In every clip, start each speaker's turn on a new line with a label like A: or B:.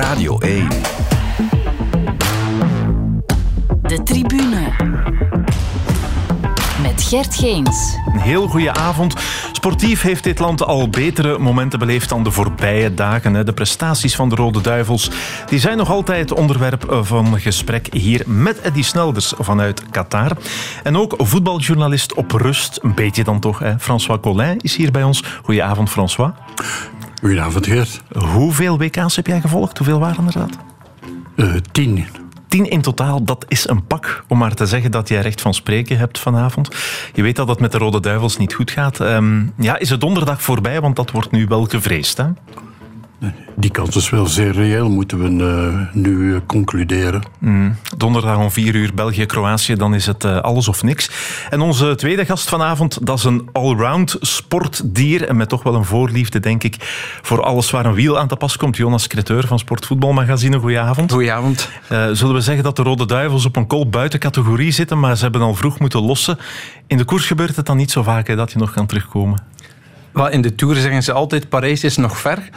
A: Radio 1.
B: De tribune. Met Gert Geens.
C: Een heel goede avond. Sportief heeft dit land al betere momenten beleefd dan de voorbije dagen. De prestaties van de Rode Duivels die zijn nog altijd onderwerp van gesprek hier met Eddie Snelders vanuit Qatar. En ook voetbaljournalist op rust, een beetje dan toch. Hè? François Collin is hier bij ons. Goedenavond, François.
D: Goedenavond, Geert.
C: Hoeveel WK's heb jij gevolgd? Hoeveel waren er dat?
D: Uh, tien.
C: Tien in totaal, dat is een pak. Om maar te zeggen dat jij recht van spreken hebt vanavond. Je weet dat het met de Rode Duivels niet goed gaat. Um, ja, is het donderdag voorbij? Want dat wordt nu wel gevreesd, hè?
D: Die kans is wel zeer reëel, moeten we uh, nu uh, concluderen.
C: Mm. Donderdag om vier uur België-Kroatië, dan is het uh, alles of niks. En onze tweede gast vanavond, dat is een allround sportdier. En met toch wel een voorliefde, denk ik, voor alles waar een wiel aan te pas komt. Jonas Creteur van Sportvoetbalmagazine, goedenavond.
E: Goedenavond.
C: zullen we zeggen dat de Rode Duivels op een kool buiten categorie zitten, maar ze hebben al vroeg moeten lossen. In de koers gebeurt het dan niet zo vaak hè, dat je nog kan terugkomen.
E: Well, in de Tour zeggen ze altijd, Parijs is nog ver.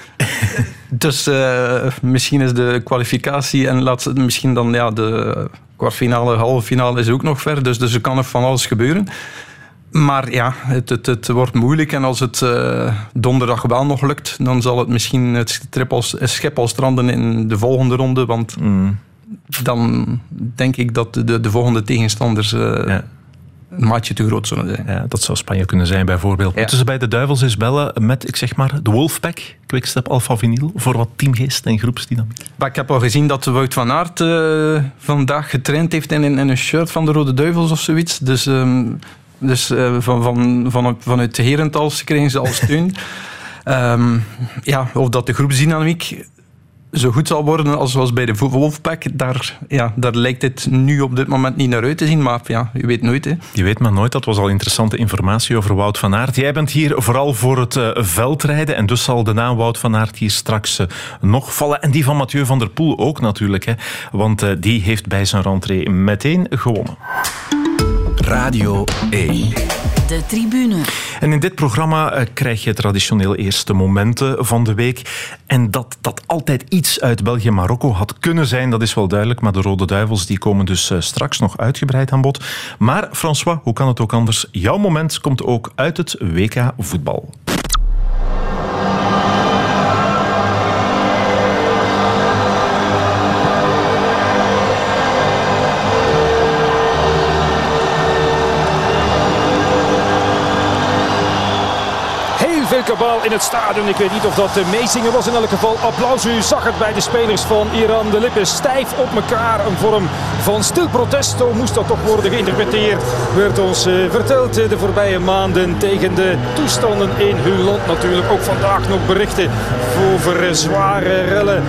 E: dus uh, misschien is de kwalificatie en laat, misschien dan ja, de kwartfinale, halve finale is ook nog ver. Dus, dus er kan nog van alles gebeuren. Maar ja, het, het, het wordt moeilijk. En als het uh, donderdag wel nog lukt, dan zal het misschien het schep al stranden in de volgende ronde. Want mm. dan denk ik dat de, de volgende tegenstanders... Uh, ja een maatje te groot zullen zijn.
C: Ja, dat zou Spanje kunnen zijn bijvoorbeeld. Ja. Moeten ze bij de Duivels eens bellen met, ik zeg maar, de Wolfpack, Quickstep Alpha Vinyl, voor wat teamgeest en groepsdynamiek?
E: Maar ik heb al gezien dat Wout van Aert uh, vandaag getraind heeft in, in, een shirt van de Rode Duivels of zoiets. Dus, um, dus uh, van, van, van, vanuit Herentals kregen ze al steun. um, ja, of dat de groepsdynamiek zo goed zal worden als was bij de Wolfpack, daar, ja, daar lijkt het nu op dit moment niet naar uit te zien. Maar ja, je weet nooit. Hè.
C: Je weet maar nooit. Dat was al interessante informatie over Wout van Aert. Jij bent hier vooral voor het uh, veldrijden. En dus zal de naam Wout van Aert hier straks uh, nog vallen. En die van Mathieu van der Poel ook natuurlijk. Hè, want uh, die heeft bij zijn rentree meteen gewonnen.
A: Radio 1
B: de tribune.
C: En in dit programma uh, krijg je traditioneel eerste momenten van de week. En dat dat altijd iets uit België-Marokko had kunnen zijn, dat is wel duidelijk. Maar de Rode Duivels die komen dus uh, straks nog uitgebreid aan bod. Maar François, hoe kan het ook anders? Jouw moment komt ook uit het WK voetbal.
F: Kabal in het stadion. Ik weet niet of dat meezingen was. In elk geval applaus. U zag het bij de spelers van Iran. De lippen stijf op elkaar. Een vorm van stil protest. Zo moest dat toch worden geïnterpreteerd. Werd ons uh, verteld de voorbije maanden tegen de toestanden in hun land. Natuurlijk ook vandaag nog berichten over zware rellen.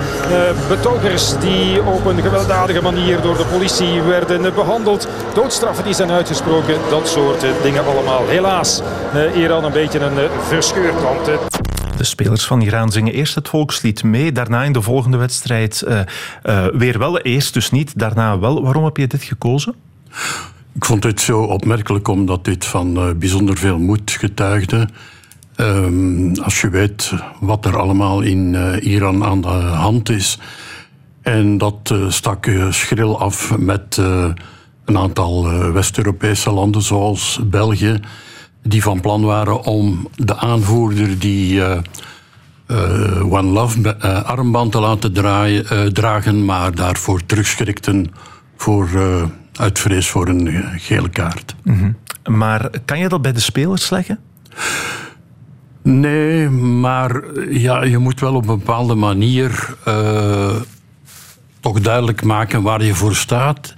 F: Betogers die op een gewelddadige manier door de politie werden behandeld. Doodstraffen die zijn uitgesproken. Dat soort dingen allemaal. Helaas, Iran een beetje een verscheurd land.
C: De spelers van Iran zingen eerst het volkslied mee, daarna in de volgende wedstrijd uh, uh, weer wel. Eerst dus niet, daarna wel. Waarom heb je dit gekozen?
D: Ik vond dit zo opmerkelijk omdat dit van uh, bijzonder veel moed getuigde. Um, als je weet wat er allemaal in Iran aan de hand is. En dat stak schril af met een aantal West-Europese landen zoals België die van plan waren om de aanvoerder die uh, uh, One Love uh, armband te laten draaien, dragen, maar daarvoor terugschrikten voor, uit vrees voor een gele kaart.
C: Mm -hmm. Maar kan je dat bij de spelers leggen?
D: Nee, maar ja, je moet wel op een bepaalde manier toch duidelijk maken waar je voor staat.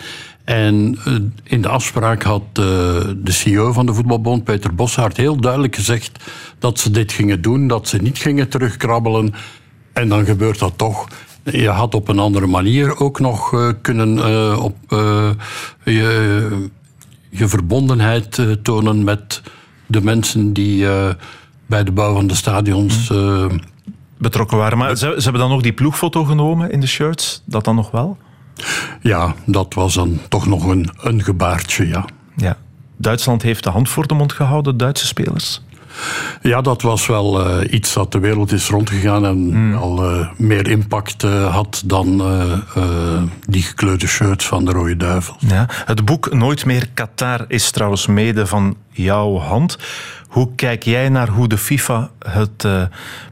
D: En eh, in de afspraak had eh, de CEO van de voetbalbond, Peter Boshaert, heel duidelijk gezegd dat ze dit gingen doen, dat ze niet gingen terugkrabbelen. En dan gebeurt dat toch. Je had op een andere manier ook nog uh, kunnen uh, op, uh, je, je, verbondenheid tonen met de mensen die bij de bouw van de stadions
C: betrokken waren. Maar ze, ze, hebben dan nog die ploegfoto genomen in de shirts, dat dan nog wel?
D: Ja, dat was dan toch nog een, een gebaartje, ja.
C: ja. Duitsland heeft de hand voor de mond gehouden, Duitse spelers?
D: Ja, dat was wel eh, iets dat de wereld is rondgegaan en al eh, meer impact eh, had dan die gekleurde shirts van de Rode Duivels.
C: Ja. Het boek Nooit meer Qatar is trouwens mede van jouw hand. Hoe kijk jij naar hoe de FIFA het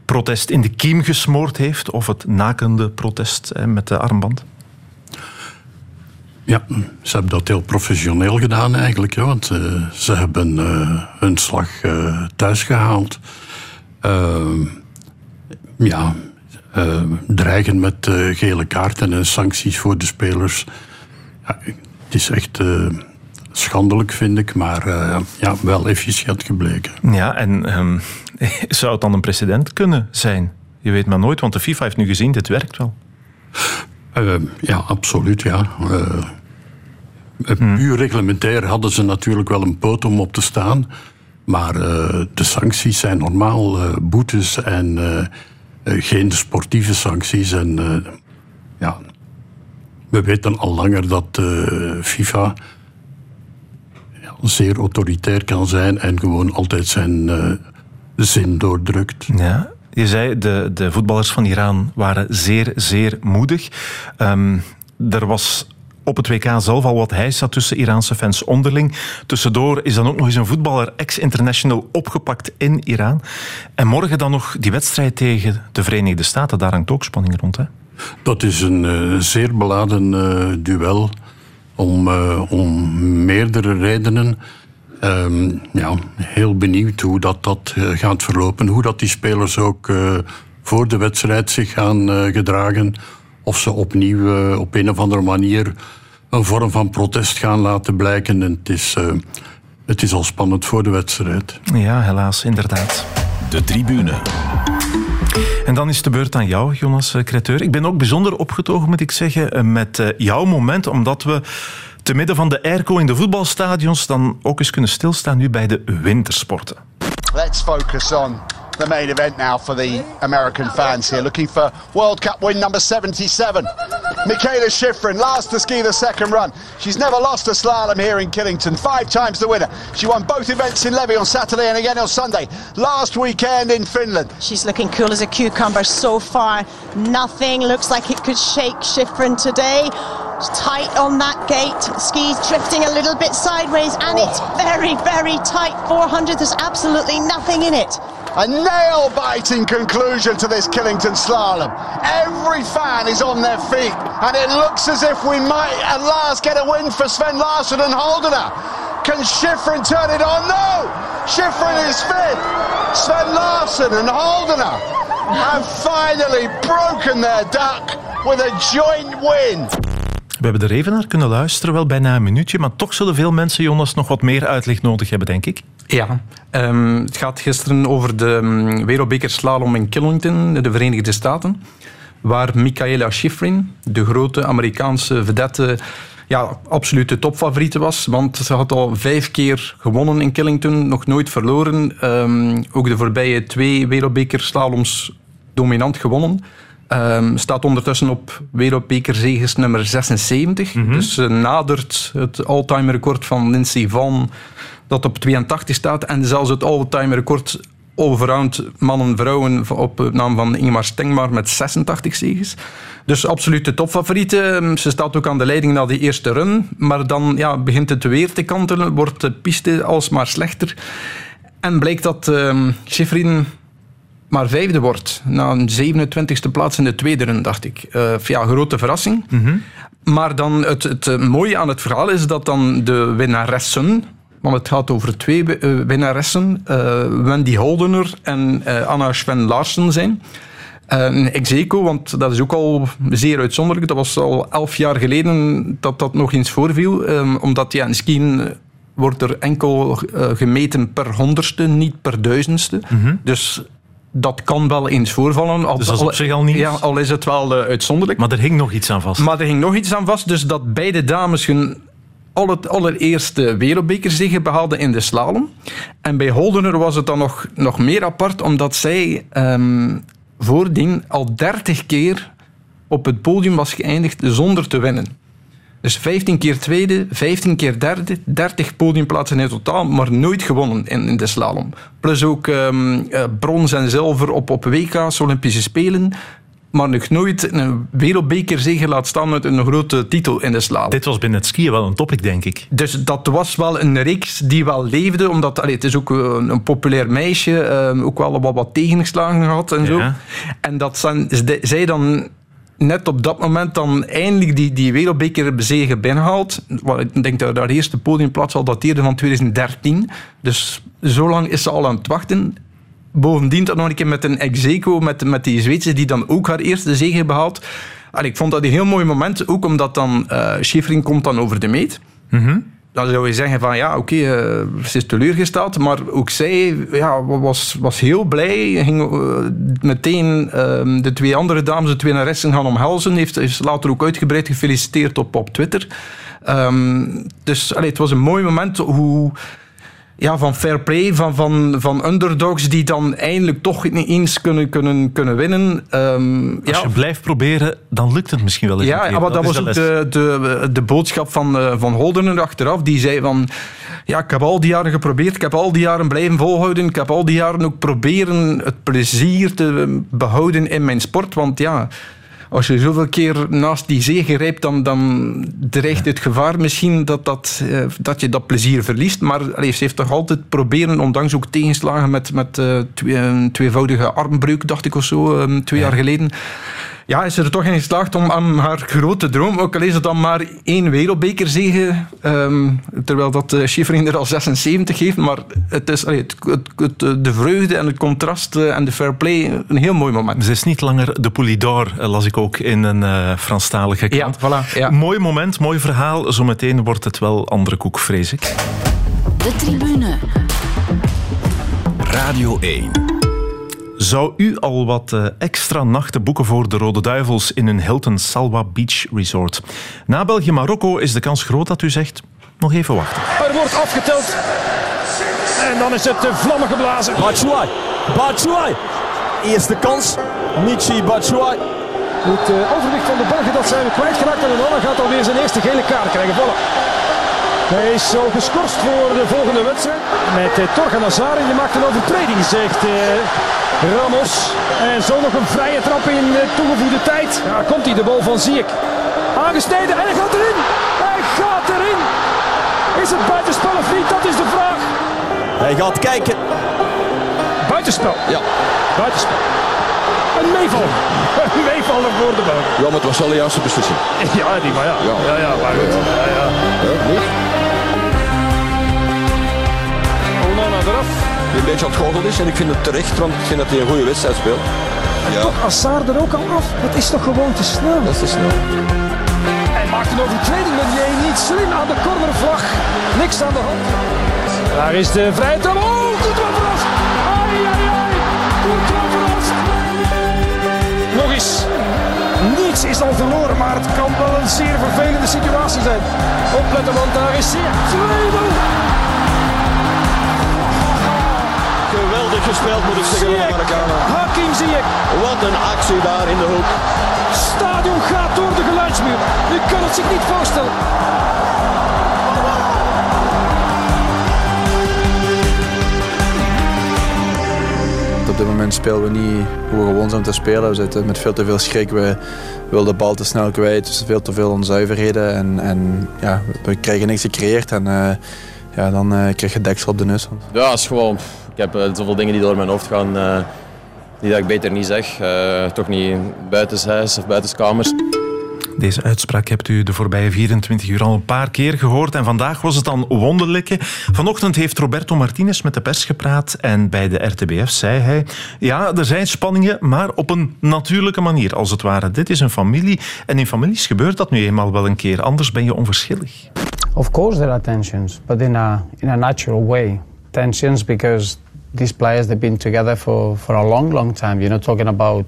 C: protest in de kiem gesmoord heeft? Of het nakende protest met de armband?
D: Ja, ze hebben dat heel professioneel gedaan eigenlijk. Ja, want eh, ze hebben eh, hun slag eh, thuis gehaald. Ehm, ja, dreigen met gele kaarten en sancties voor de spelers. Ja, het is echt schandelijk, vind ik, maar ja, wel efficiënt gebleken.
C: Ja, en ehm, zou het dan een precedent kunnen zijn? Je weet maar nooit, want de FIFA heeft nu gezien, dit werkt wel.
D: Eh, ja, absoluut, ja. Eh, eh, Puur reglementair hadden ze natuurlijk wel een poot om op te staan. Maar de sancties zijn normaal boetes en geen sportieve sancties. En ja, we weten al langer dat FIFA ja, zeer autoritair kan zijn en gewoon altijd zijn zin doordrukt.
C: Ja. Je zei, de, de voetballers van Iran waren zeer, zeer moedig. Ehm, er was op het WK zelf al wat heisa tussen Iraanse fans onderling. Tussendoor is dan ook nog eens een voetballer ex-international opgepakt in Iran. En morgen dan nog die wedstrijd tegen de Verenigde Staten. Daar hangt ook spanning rond, hè?
D: Dat is een eh, zeer beladen eh, duel om, eh, om meerdere redenen. Ehm, ja, heel benieuwd hoe dat, dat eh, gaat verlopen. Hoe dat die spelers ook eh, voor de wedstrijd zich gaan eh, gedragen. Of ze opnieuw op een of andere manier een vorm van protest gaan laten blijken. En het, is, eh, het is al spannend voor de wedstrijd.
C: Ja, helaas, inderdaad.
A: De tribune.
C: En dan is de beurt aan jou, Jonas Creteur. Ik ben ook bijzonder opgetogen, moet ik zeggen, met jouw moment, omdat we te midden van de airco in de voetbalstadions dan ook eens kunnen stilstaan nu bij de wintersporten.
G: Let's focus on the main event now for the American fans here, looking for World Cup win number 77. Michaela Schifrin, last to ski the second run. She's never lost a slalom here in Killington, five times the winner. She won both events in Levy on Saturday and again on Sunday. Last weekend in Finland.
H: She's looking cool as a cucumber so far. Nothing looks like it could shake Schifrin today. Tight on that gate. Skis drifting a little bit sideways, and it's oh. very, very tight. 400, there's absolutely nothing in it.
G: A nail biting conclusion to this Killington slalom. Every fan is on their feet, and it looks as if we might at last get a win for Sven Larsson and Holdener. Can Schifrin turn it on? No! Schifrin is fifth. Sven Larsson and Holdener have finally broken their duck with a joint win.
C: We hebben de Revenaar kunnen luisteren, wel bijna een minuutje, maar toch zullen veel mensen, Jonas, nog wat meer uitleg nodig hebben, denk ik.
E: Ja, ehm, het gaat gisteren over de um, wereldbeker slalom in Killington, de Verenigde Staten, waar Michaela Schifrin, de grote Amerikaanse vedette, ja, absoluut de topfavoriete was. Want ze had al vijf keer gewonnen in Killington, nog nooit verloren. Ehm, ook de voorbije twee wereldbeker slaloms dominant gewonnen. Ehm, staat ondertussen op wereldbekerzegers nummer 76. Dus ze nadert het all-time record van Lindsey Vonn, dat op 82 staat. En zelfs het all-time record allround mannen-vrouwen op naam van Ingmar Stengmar met 86 zegens. Dus absoluut de topfavoriete. Ze staat ook aan de leiding na die eerste run. Maar dan ja, begint het weer te kantelen, wordt de piste alsmaar slechter. En blijkt dat ehm Schifrin maar vijfde wordt. Na een 27e plaats in de tweede run, dacht ik. Eh, ja, grote verrassing. Maar dan het, het eh, mooie aan het verhaal is dat dan de winnaressen... Want het gaat over twee eh, winnaressen. eh, Wendy Holdener en eh, Anna Sven Larsen zijn. Uh, Execo, want dat is ook al zeer uitzonderlijk. Dat was al elf jaar geleden dat dat nog eens voorviel. ehm, omdat ja, in skiën wordt er enkel eh, gemeten per honderdste, niet per duizendste. Dus dat kan wel eens voorvallen. Al,
C: Dus dat is op zich al niet-
E: Ja, al is het wel eh, uitzonderlijk.
C: Maar er hing nog iets aan vast.
E: Maar er ging nog iets aan vast, dus dat beide dames hun al het allereerste wereldbekerzege behaalden in de slalom. En bij Holdener was het dan nog, nog meer apart, omdat zij ehm, voordien al 30 keer op het podium was geëindigd zonder te winnen. Dus 15 keer tweede, 15 keer derde, 30 podiumplaatsen in totaal, maar nooit gewonnen in, in de slalom. Plus ook ehm, eh, brons en zilver op, op WK's, Olympische Spelen. Maar nog nooit een wereldbekerzege laat staan met een grote titel in de slalom.
C: Dit was binnen het skiën wel een topic, denk ik.
E: Dus dat was wel een reeks die wel leefde, omdat allee, het is ook een, een populair meisje, ehm, ook wel wat, wat tegenslagen gehad en zo. En dat zijn, zij dan net op dat moment dan eindelijk die, die wereldbeker bezegen binnenhaalt. Ik denk dat haar eerste podiumplaats al dateerde van 2013. Dus zo lang is ze al aan het wachten. Bovendien dat nog een keer met een ex-equo, met, met die Zweedse die dan ook haar eerste zege behaalt. Allee, ik vond dat een heel mooi moment, ook omdat dan Schifrin komt dan over de meet. Dan zou je zeggen van ja, oké, eh, ze is teleurgesteld, maar ook zij ja, was, was heel blij. Ging eh, meteen ehm, de twee andere dames, de twee naressen gaan omhelzen. Heeft, heeft later ook uitgebreid gefeliciteerd op, op Twitter. Ehm, dus allee, het was een mooi moment hoe ja, van fair play, van, van, van underdogs die dan eindelijk toch niet eens kunnen, kunnen, kunnen winnen. Ehm,
C: Als
E: ja,
C: je blijft proberen, dan lukt het misschien wel eens een
E: ja, maar dat, was ook de, de, de boodschap van, eh, van Holdener achteraf. Die zei van, ja, ik heb al die jaren geprobeerd, ik heb al die jaren blijven volhouden, ik heb al die jaren ook proberen het plezier te behouden in mijn sport, want ja... Als je zoveel keer naast die zege rijpt, dan, dan dreigt het gevaar misschien dat, dat, eh, dat je dat plezier verliest. Maar allee, ze heeft toch altijd proberen, ondanks ook tegenslagen met, met eh, twee, een tweevoudige armbreuk, dacht ik of zo, eh, twee jaar geleden. Ja, is ze er toch in geslaagd om aan haar grote droom, ook al is het dan maar één wereldbekerzege, ehm, terwijl dat uh, Schifrin er al 76 heeft, maar het is allee, het, het, het- de vreugde en het contrast eh, en de fair play een heel mooi moment.
C: Ze is niet langer de Poulidor, eh, las ik ook in een eh Franstalige
E: Ja,
C: krant.
E: voilà. Ja.
C: Mooi moment, mooi verhaal. Zometeen wordt het wel andere koek, vrees ik.
B: De tribune.
A: Radio 1.
C: Zou u al wat eh, extra nachten boeken voor de Rode Duivels in een Hilton Salwa Beach Resort? Na België-Marokko is de kans groot dat u zegt, nog even wachten.
F: Er wordt afgeteld. En dan is het eh, vlammen geblazen.
I: Batshuayi. Batshuayi. Eerste kans. Michi Batshuayi.
F: Het eh, overwicht van de Belgen dat zijn we kwijtgeraakt. En Onana gaat alweer zijn eerste gele kaart krijgen. Voilà. Hij is al geschorst voor de volgende wedstrijd. Met eh, Torgan Azar. En je maakt een overtreding, zegt eh, Ramos. En zo nog een vrije trap in de toegevoegde tijd. Ja, komt hij de bal van Ziyech. Aangesneden en hij gaat erin. Hij gaat erin. Is het buitenspel of niet? Dat is de vraag.
I: Hij gaat kijken.
F: Buitenspel.
I: Ja.
F: Buitenspel. Een meevaller. Een meevaller voor de Belgen.
I: Ja, maar het was wel de juiste beslissing.
F: Ja, die, maar ja.
I: Ja.
F: Ja, ja, maar goed. Ja, ja. Onana
I: die een beetje ontgoocheld is. En ik vind het terecht, want ik vind dat hij een goede wedstrijd speelt. Ja.
F: toch Assar er ook al af. Dat is toch gewoon te snel?
I: Dat is te snel.
F: Hij maakt een overtreding met Jay. niet slim aan de cornervlag. Niks aan de hand. Daar is de vrije trap. Oh, wat verrast. Ai, ai, ai. Verrast. Nog eens. Niets is al verloren, maar het kan wel een zeer vervelende situatie zijn. Opletten, want daar is zeer.
I: 2 gespeeld moet ik zeggen van de
F: Ziyech.
I: Marokkanen.
F: Hakim Ziyech.
I: Wat een actie daar in de hoek.
F: Stadion gaat door de geluidsmuur. U kan het zich niet voorstellen.
J: Op dit moment spelen we niet hoe we gewoon zijn te spelen. We zitten met veel te veel schrik. We willen de bal te snel kwijt. Dus veel te veel onzuiverheden. En, en ja, we krijgen niks gecreëerd. En eh, ja, dan eh, krijg je deksel op de neus.
K: Ja, is gewoon. Ik heb eh, zoveel dingen die door mijn hoofd gaan. eh, die dat ik beter niet zeg. Eh, toch niet buitenshuis of buitenskamers.
C: Deze uitspraak hebt u de voorbije 24 uur al een paar keer gehoord. En vandaag was het dan wonderlijke. Vanochtend heeft Roberto Martinez met de pers gepraat. En bij de RTBF zei hij... Ja, er zijn spanningen, maar op een natuurlijke manier, als het ware. Dit is een familie. En in families gebeurt dat nu eenmaal wel een keer. Anders ben je onverschillig.
L: Of course, there are tensions, but in a in a natural way. Tensions because these players they've been together for, for a long, long time. You're not talking about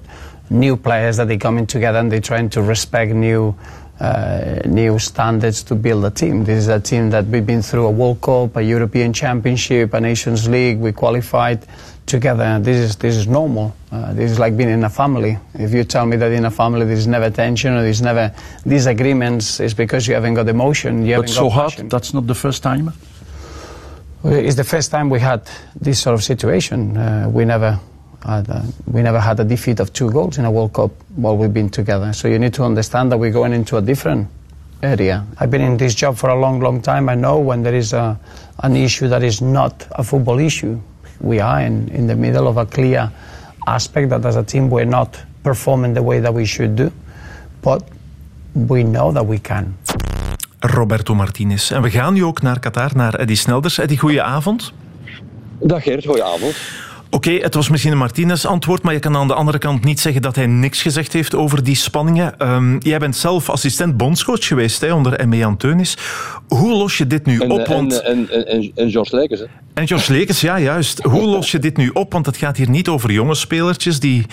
L: new players that they coming together and they're trying to respect new uh, new standards to build a team. This is a team that we've been through a World Cup, a European Championship, a Nations League. We qualified together. This is this is normal. Uh, this is like being in a family. If you tell me that in a family there's never tension or there's never disagreements, it's because you haven't got emotion. You
M: But so hard, that's not the first time?
L: It's the first time we had this sort of situation. Uh, we never had a, we never had a defeat of two goals in a World Cup while we've been together. So you need to understand that we're going into a different area. I've been in this job for a long, long time. I know when there is a, an issue that is not a football issue. We are in, in the middle of a clear aspect that as a team we're not performing the way that we should do. But we know that we can.
C: Roberto Martinez. En we gaan nu ook naar Qatar, naar Eddy Snelders. Eddy, goeie avond.
I: Dag Gert, goedenavond.
C: Oké, het was misschien een Martinez-antwoord, maar je kan aan de andere kant niet zeggen dat hij niks gezegd heeft over die spanningen. Ehm, jij bent zelf assistent bondscoach geweest hè, onder M.E. Anteunis. Hoe los je dit nu
I: En,
C: op?
I: eh,
C: Want...
I: en, en, en, en George Lekers, hè?
C: En Jos Lekers, ja juist. Hoe los je dit nu op? Want het gaat hier niet over jonge spelertjes die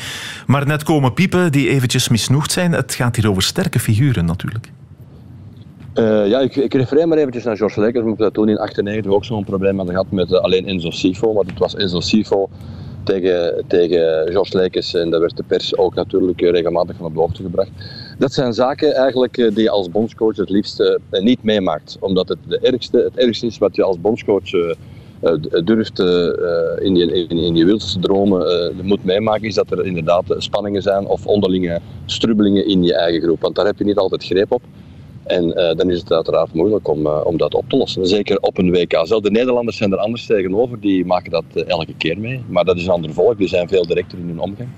C: maar net komen piepen, die eventjes misnoegd zijn. Het gaat hier over sterke figuren natuurlijk.
I: Eh, ja, ik, ik refereer maar eventjes naar George omdat we toen in 1998 ook zo'n probleem hadden gehad met eh, alleen Enzo Sifo. Want het was Enzo Sifo tegen, tegen George Lekers en daar werd de pers ook natuurlijk eh, regelmatig van op de hoogte gebracht. Dat zijn zaken eigenlijk die je als bondscoach het liefst niet meemaakt. Omdat het de ergste, het ergste is wat je als bondscoach durft in, je, in, in je wildste dromen moet meemaken, is dat er inderdaad spanningen zijn of onderlinge strubbelingen in je eigen groep. Want daar heb je niet altijd greep op. En eh, dan is het uiteraard moeilijk om, eh, om dat op te lossen. Zeker op een WK. Zelfs de Nederlanders zijn er anders tegenover, die maken dat eh, elke keer mee. Maar dat is een ander volk, die zijn veel directer in hun omgang.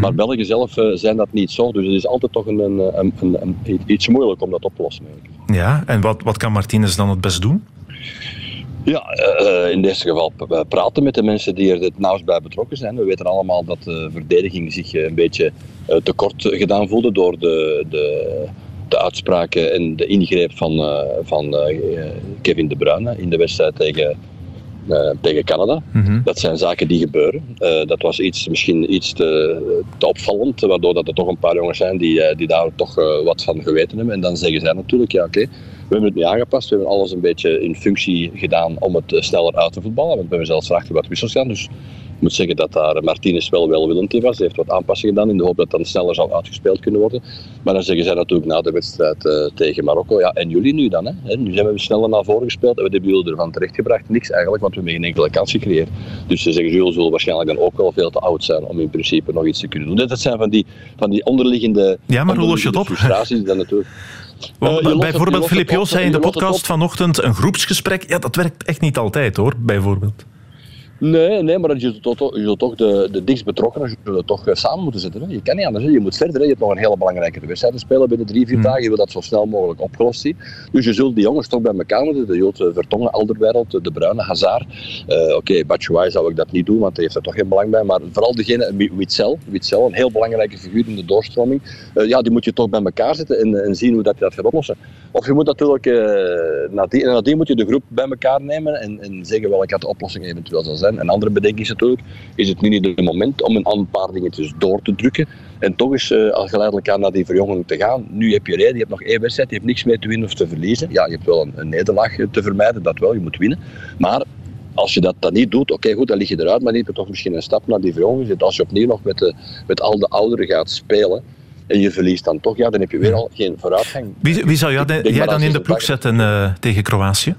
I: Maar Belgen zelf zijn dat niet zo, dus het is altijd toch een, een, een, een- een- iets moeilijk om dat op te lossen. eigenlijk.
C: Ja, en wat, wat kan Martinez dan het best doen?
I: Ja, in dit geval praten met de mensen die er het nauwst bij betrokken zijn. We weten allemaal dat de verdediging zich een beetje tekort gedaan voelde door de, de, de uitspraken en de ingreep van, eh, van eh, Kevin De Bruyne in de wedstrijd tegen, eh, tegen Canada. Dat zijn zaken die gebeuren. Dat was iets, misschien iets te, te opvallend, waardoor dat er toch een paar jongens zijn die, die daar toch wat van geweten hebben. En dan zeggen zij natuurlijk, ja oké, we hebben het nu aangepast, we hebben alles een beetje in functie gedaan om het sneller uit te voetballen. Want we hebben zelfs achter wat wissels gedaan, dus moet zeggen dat daar Martinez wel welwillend in was. Hij heeft wat aanpassingen gedaan in de hoop dat het dan sneller zou uitgespeeld kunnen worden. Maar dan zeggen zij natuurlijk na de wedstrijd eh, tegen Marokko, ja en jullie nu dan? Hè? Nu zijn we sneller naar voren gespeeld en we hebben jullie ervan terechtgebracht. Niks eigenlijk, want we hebben geen enkele kans gecreëerd. Dus ze zeggen, jullie zullen waarschijnlijk dan ook wel veel te oud zijn om in principe nog iets te kunnen doen. Dat zijn van die, van die onderliggende,
C: Ja, maar hoe los je
I: frustraties die dan natuurlijk...
C: Want
I: Eh,
C: bijvoorbeeld, Filip Joos zei in de podcast vanochtend een groepsgesprek. Ja, dat werkt echt niet altijd hoor, bijvoorbeeld.
I: Nee, nee, maar je zult toch, je zult toch de, de dichtst betrokkenen zullen toch eh, samen moeten zitten. Hè. Je kan niet anders. Hè. Je moet verder. Hè. Je hebt nog een hele belangrijke wedstrijd te spelen binnen drie, vier dagen. Je wil dat zo snel mogelijk opgelost zien. Dus je zult die jongens toch bij elkaar moeten. De Jood Vertongen, Alderwereld, De Bruyne, Hazard. Eh, Oké, Batshuayi zou ik dat niet doen, want hij heeft er toch geen belang bij. Maar vooral degene, Wi- Witzel, Witzel een heel belangrijke figuur in de doorstroming. Eh, ja, die moet je toch bij elkaar zetten en, en zien hoe dat je dat gaat oplossen. Of je moet natuurlijk, eh nadien, en nadien moet je de groep bij elkaar nemen en, en zeggen welke de oplossing eventueel zal zijn. Een andere bedenking is natuurlijk, is het nu niet het moment om een paar dingetjes door te drukken en toch eens eh, al geleidelijk aan naar die verjonging te gaan. Nu heb je reden, je hebt nog één wedstrijd, je hebt niks meer te winnen of te verliezen. Ja, je hebt wel een, een nederlaag eh, te vermijden, dat wel, je moet winnen. Maar als je dat dan niet doet, oké goed, dan lig je eruit, maar niet toch misschien een stap naar die verjonging. Als je opnieuw nog met, de, met al de ouderen gaat spelen en je verliest dan toch, ja, dan heb je weer al geen vooruitgang.
C: Wie, wie zou jij, jij dan in de ploeg zetten eh, tegen Kroatië?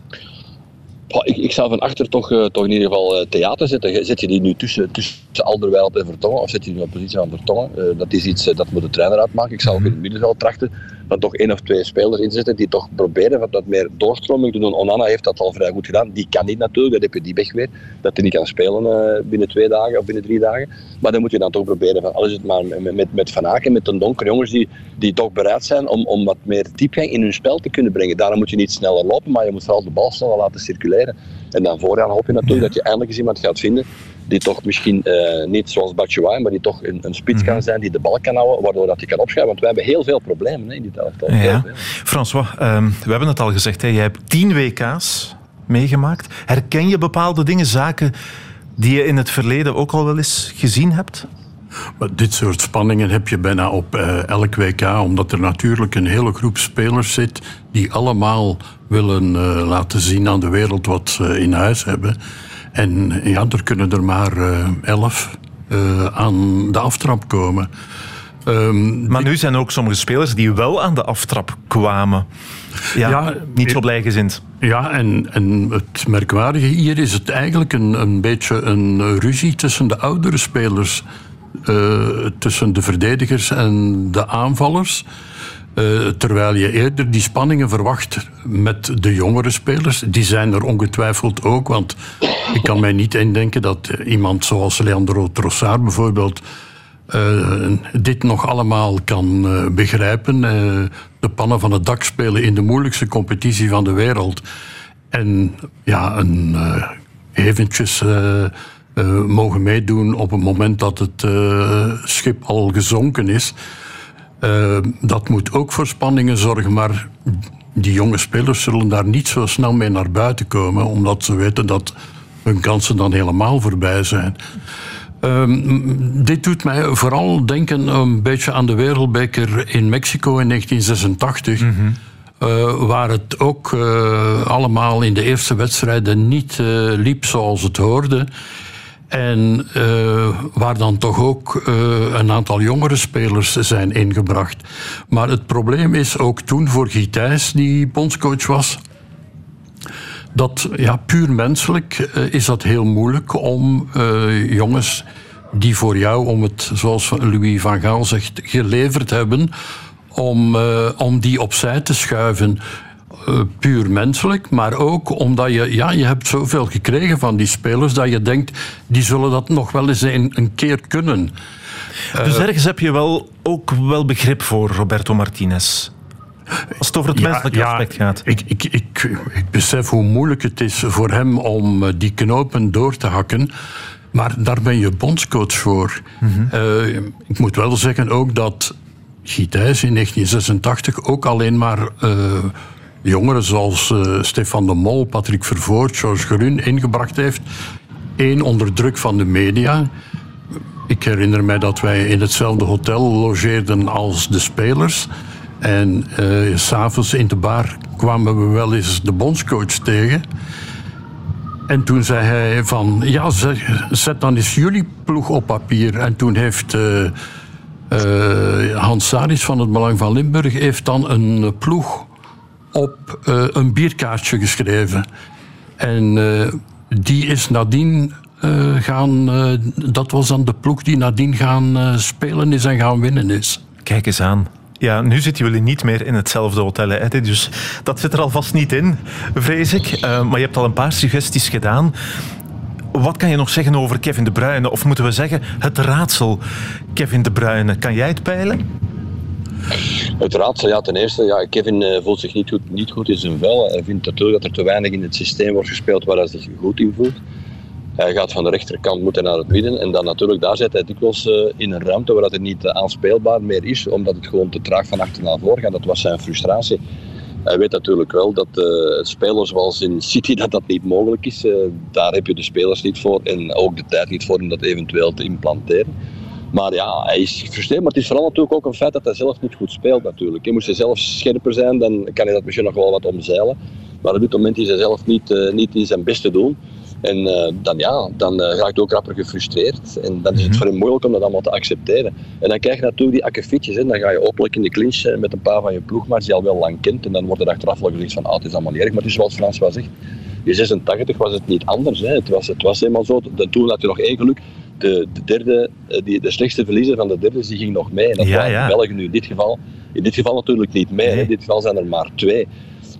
I: Ik, ik zou van achter toch, eh, toch in ieder geval eh, theater zetten. Zet je die nu tussen, tussen Alderweireld en Vertongen, of zet je die op positie van Vertongen? Eh, dat is iets, dat moet de trainer uitmaken. Ik zou ook in het middenveld trachten van toch één of twee spelers inzetten die toch proberen wat, wat meer doorstroming te doen. Onana heeft dat al vrij goed gedaan. Die kan niet natuurlijk, dat heb je die weg weer. Dat hij niet kan spelen eh, binnen twee dagen of binnen drie dagen. Maar dan moet je dan toch proberen, van, al is het maar met, met, met Van Aken, met de donker jongens die, die toch bereid zijn om, om wat meer diepgang in hun spel te kunnen brengen. Daarom moet je niet sneller lopen, maar je moet vooral de bal sneller laten circuleren. En dan vooraan hoop je natuurlijk dat je eindelijk eens iemand gaat vinden die toch misschien eh, niet zoals Batshuayi, maar die toch een, een spits kan zijn, die de bal kan houden, waardoor dat hij kan opschuiven. Want wij hebben heel veel problemen hè, in dit elftal.
C: Ja. François, ehm, we hebben het al gezegd. Hè. Jij hebt tien WK's meegemaakt. Herken je bepaalde dingen, zaken die je in het verleden ook al wel eens gezien hebt?
D: Maar dit soort spanningen heb je bijna op eh, elk WK, omdat er natuurlijk een hele groep spelers zit die allemaal willen eh, laten zien aan de wereld wat ze in huis hebben. En ja, er kunnen er maar uh, elf uh, aan de aftrap komen.
C: Um, maar nu zijn er ook sommige spelers die wel aan de aftrap kwamen. Ja, ja niet zo blijgezind.
D: Ja, en, en het merkwaardige hier is het eigenlijk een, een beetje een ruzie tussen de oudere spelers. Uh, tussen de verdedigers en de aanvallers. Uh, terwijl je eerder die spanningen verwacht met de jongere spelers. Die zijn er ongetwijfeld ook, want ik kan mij niet indenken dat iemand zoals Leandro Trossard bijvoorbeeld uh, dit nog allemaal kan begrijpen. de pannen van het dak spelen in de moeilijkste competitie van de wereld. En ja, een, eventjes mogen meedoen op het moment dat het schip al gezonken is. Uh, dat moet ook voor spanningen zorgen, maar die jonge spelers zullen daar niet zo snel mee naar buiten komen, omdat ze weten dat hun kansen dan helemaal voorbij zijn. Uh, dit doet mij vooral denken een beetje aan de Wereldbeker in Mexico in 1986. Mm -hmm. uh, waar het ook uh, allemaal in de eerste wedstrijden niet uh, liep zoals het hoorde. En uh, waar dan toch ook uh, een aantal jongere spelers zijn ingebracht. Maar het probleem is ook toen voor Gitijs, die bondscoach was, dat ja, puur menselijk uh, is dat heel moeilijk om jongens die voor jou, om het zoals Louis van Gaal zegt, geleverd hebben, om, om die opzij te schuiven. Uh, puur menselijk, maar ook omdat je, ja, je hebt zoveel gekregen van die spelers dat je denkt, die zullen dat nog wel eens een, een keer kunnen.
C: Dus uh, ergens heb je wel ook wel begrip voor Roberto Martinez. Als het over het ja, menselijke ja, aspect gaat.
D: Ik, ik, ik, ik besef hoe moeilijk het is voor hem om eh, die knopen door te hakken. Maar daar ben je bondscoach voor. Mm -hmm. uh, ik moet wel zeggen ook dat Gitijs in 1986 ook alleen maar uh, jongeren zoals uh, Stefan de Mol, Patrick Vervoort, George Grun ingebracht heeft. Eén onder druk van de media. Ik herinner mij dat wij in hetzelfde hotel logeerden als de spelers. En uh, s'avonds in de bar kwamen we wel eens de bondscoach tegen. En toen zei hij van, ja, zet dan eens jullie ploeg op papier. En toen heeft uh, Hans Saris van het Belang van Limburg heeft dan een ploeg op uh, een bierkaartje geschreven. En uh, die is nadien uh, gaan. dat was dan de ploeg die nadien gaan spelen is en gaan winnen is.
C: Kijk eens aan. Ja, nu zitten jullie niet meer in hetzelfde hotel. Hè? Dus dat zit er alvast niet in, vrees ik. maar je hebt al een paar suggesties gedaan. Wat kan je nog zeggen over Kevin De Bruyne? Of moeten we zeggen het raadsel Kevin De Bruyne? Kan jij het peilen?
I: Raadsel, ja, ten eerste, ja, Kevin uh, voelt zich niet goed, niet goed in zijn vel. Hij vindt natuurlijk dat er te weinig in het systeem wordt gespeeld waar hij zich goed in voelt. Hij gaat van de rechterkant moeten naar het midden. En dan natuurlijk, daar zit hij dikwijls uh, in een ruimte waar het niet uh, aanspeelbaar meer is, omdat het gewoon te traag van achter naar voren gaat. Dat was zijn frustratie. Hij weet natuurlijk wel dat uh, spelers zoals in City dat dat niet mogelijk is. daar heb je de spelers niet voor en ook de tijd niet voor om dat eventueel te implanteren. Maar ja, hij is gefrustreerd. Maar het is vooral natuurlijk ook een feit dat hij zelf niet goed speelt natuurlijk. Moest hij zelf scherper zijn, dan kan hij dat misschien nog wel wat omzeilen. Maar op dit moment is hij zelf niet, uh, niet in zijn best te doen. En uh, dan, ja, dan uh, raakt hij ook rapper gefrustreerd. En dan is het mhm. voor hem moeilijk om dat allemaal te accepteren. En dan krijg je natuurlijk die akkefietjes. Dan ga je openlijk in de clinch met een paar van je ploegmaats die je al wel lang kent. En dan wordt er achteraf wel gezegd van, ah, het is allemaal niet erg. Maar het is zoals Frans wel zegt. In 86 was het niet anders. Hè. Het, was, het was eenmaal zo. Toen had je nog één geluk de, de, derde, eh, die, de slechtste verliezer van de derde, die ging nog mee. En dat ja, waren ja. Belgen nu in dit geval. In dit geval natuurlijk niet mee. Nee. In dit geval zijn er maar twee.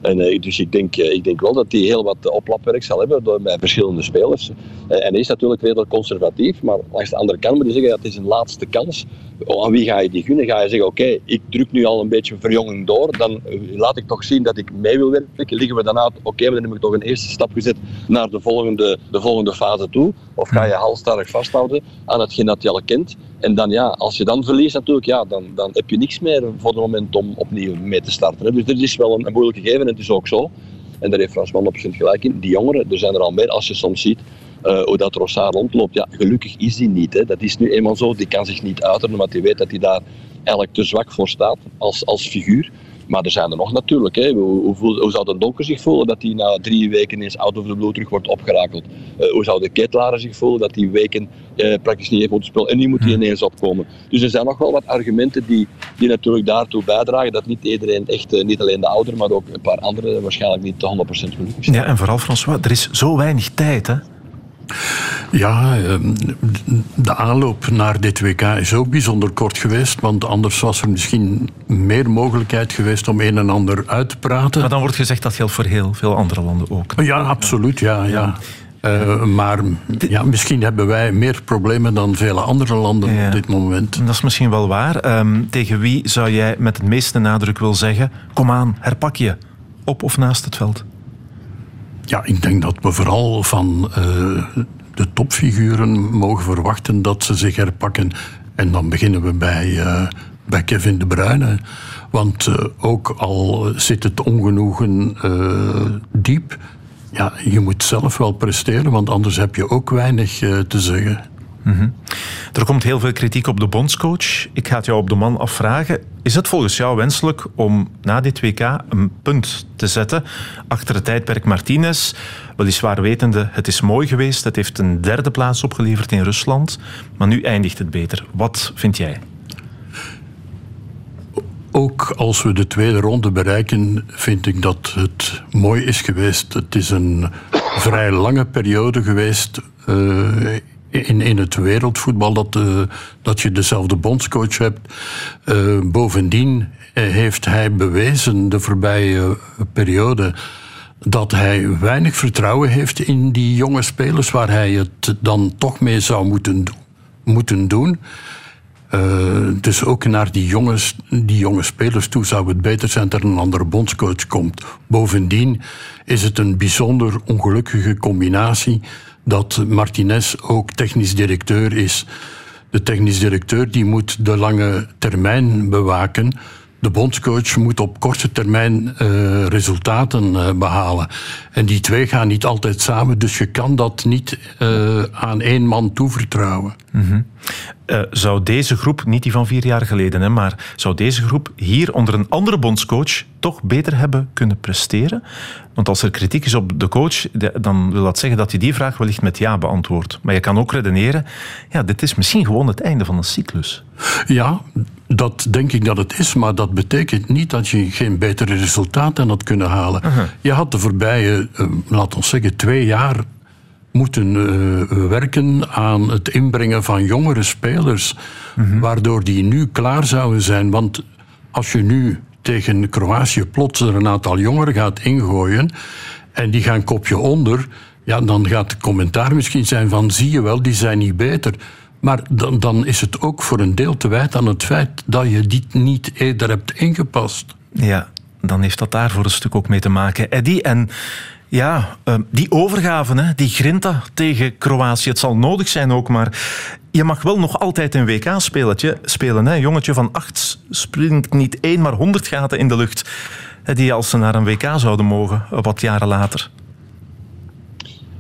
I: En, uh, dus ik denk, uh, ik denk wel dat hij heel wat oplapwerk zal hebben door, met verschillende spelers. En hij is natuurlijk redelijk conservatief, maar langs de andere kant moet je zeggen dat is een laatste kans. Oh, aan wie ga je die gunnen? Ga je zeggen, oké, ik druk nu al een beetje verjonging door, dan laat ik toch zien dat ik mee wil werken. Liggen we dan uit, oké, dan heb ik toch een eerste stap gezet naar de volgende, de volgende fase toe. Of ga je halstarrig vasthouden aan hetgeen dat je al kent. En dan ja, als je dan verliest natuurlijk, ja, dan, dan heb je niks meer voor het moment om opnieuw mee te starten. Dus dit is wel een, een moeilijke gegeven en het is ook zo. En daar heeft Fransman op zijn gelijk in. Die jongeren, er zijn er al meer als je soms ziet uh, hoe dat Rossard rondloopt. Ja, gelukkig is die niet. Hè. Dat is nu eenmaal zo. Die kan zich niet uiten, omdat hij weet dat hij daar eigenlijk te zwak voor staat als, als figuur. Maar er zijn er nog natuurlijk. Hè. Hoe, hoe, hoe zou de donker zich voelen dat hij na drie weken eens out of the blue terug wordt opgerakeld? Eh, hoe zou de ketelaar zich voelen dat hij weken eh, praktisch niet heeft moeten spelen en nu moet hij ineens opkomen? Dus er zijn nog wel wat argumenten die, die natuurlijk daartoe bijdragen dat niet iedereen echt, eh, niet alleen de ouder, maar ook een paar anderen waarschijnlijk niet 100% gelukkig zijn.
C: Ja, en vooral François, er is zo weinig tijd, hè?
D: Ja, ehm, de aanloop naar dit WK is ook bijzonder kort geweest, want anders was er misschien meer mogelijkheid geweest om een en ander uit te praten.
C: Maar dan wordt gezegd dat geldt voor heel veel andere landen ook.
D: Ja, absoluut, ja. ja. Eh, maar ja, misschien hebben wij meer problemen dan vele andere landen
C: Ja.
D: op dit moment.
C: Dat is misschien wel waar. Ehm, tegen wie zou jij met het meeste nadruk willen zeggen: kom aan, herpak je. Op of naast het veld?
D: Ja, ik denk dat we vooral van eh, de topfiguren mogen verwachten dat ze zich herpakken. En dan beginnen we bij, eh, bij Kevin De Bruyne. Want eh, ook al zit het ongenoegen diep, ja, je moet zelf wel presteren, want anders heb je ook weinig te zeggen.
C: Mhm. Er komt heel veel kritiek op de bondscoach. Ik ga het jou op de man afvragen. Is het volgens jou wenselijk om na dit WK een punt te zetten achter het tijdperk Martinez? Weliswaar wetende, het is mooi geweest. Het heeft een derde plaats opgeleverd in Rusland. Maar nu eindigt het beter. Wat vind jij?
D: Ook als we de tweede ronde bereiken, vind ik dat het mooi is geweest. Het is een vrij lange periode geweest eh, in, in het wereldvoetbal dat, eh, dat je dezelfde bondscoach hebt. Eh, bovendien eh, heeft hij bewezen de voorbije periode dat hij weinig vertrouwen heeft in die jonge spelers waar hij het dan toch mee zou moeten, moeten doen. Dus ook naar die, jongens, die jonge spelers toe zou het beter zijn dat er een andere bondscoach komt. Bovendien is het een bijzonder ongelukkige combinatie dat Martinez ook technisch directeur is. De technisch directeur die moet de lange termijn bewaken. De bondscoach moet op korte termijn eh, resultaten eh, behalen. En die twee gaan niet altijd samen, dus je kan dat niet eh, aan één man toevertrouwen.
C: Mhm. Eh, zou deze groep, niet die van vier jaar geleden, hè, maar zou deze groep hier onder een andere bondscoach toch beter hebben kunnen presteren? Want als er kritiek is op de coach, de- dan wil dat zeggen dat je die vraag wellicht met ja beantwoordt. Maar je kan ook redeneren, ja, dit is misschien gewoon het einde van een cyclus.
D: Ja, dat denk ik dat het is, maar dat betekent niet dat je geen betere resultaten had kunnen halen. Je had de voorbije, eh, laten we zeggen, twee jaar moeten eh, werken aan het inbrengen van jongere spelers, waardoor die nu klaar zouden zijn. Want als je nu tegen Kroatië plots er een aantal jongeren gaat ingooien en die gaan kopje onder, ja, dan gaat het commentaar misschien zijn van zie je wel, die zijn niet beter. Maar dan, dan is het ook voor een deel te wijten aan het feit dat je die niet eerder hebt ingepast.
C: Ja, dan heeft dat daar voor een stuk ook mee te maken. Eddie, en ja, eh, die overgave, hè, die grinta tegen Kroatië, het zal nodig zijn ook, maar je mag wel nog altijd een WK-spelletje spelen. Hè. Een jongetje van acht springt niet één, maar honderd gaten in de lucht. Hè, Die als ze naar een WK zouden mogen, eh, wat jaren later.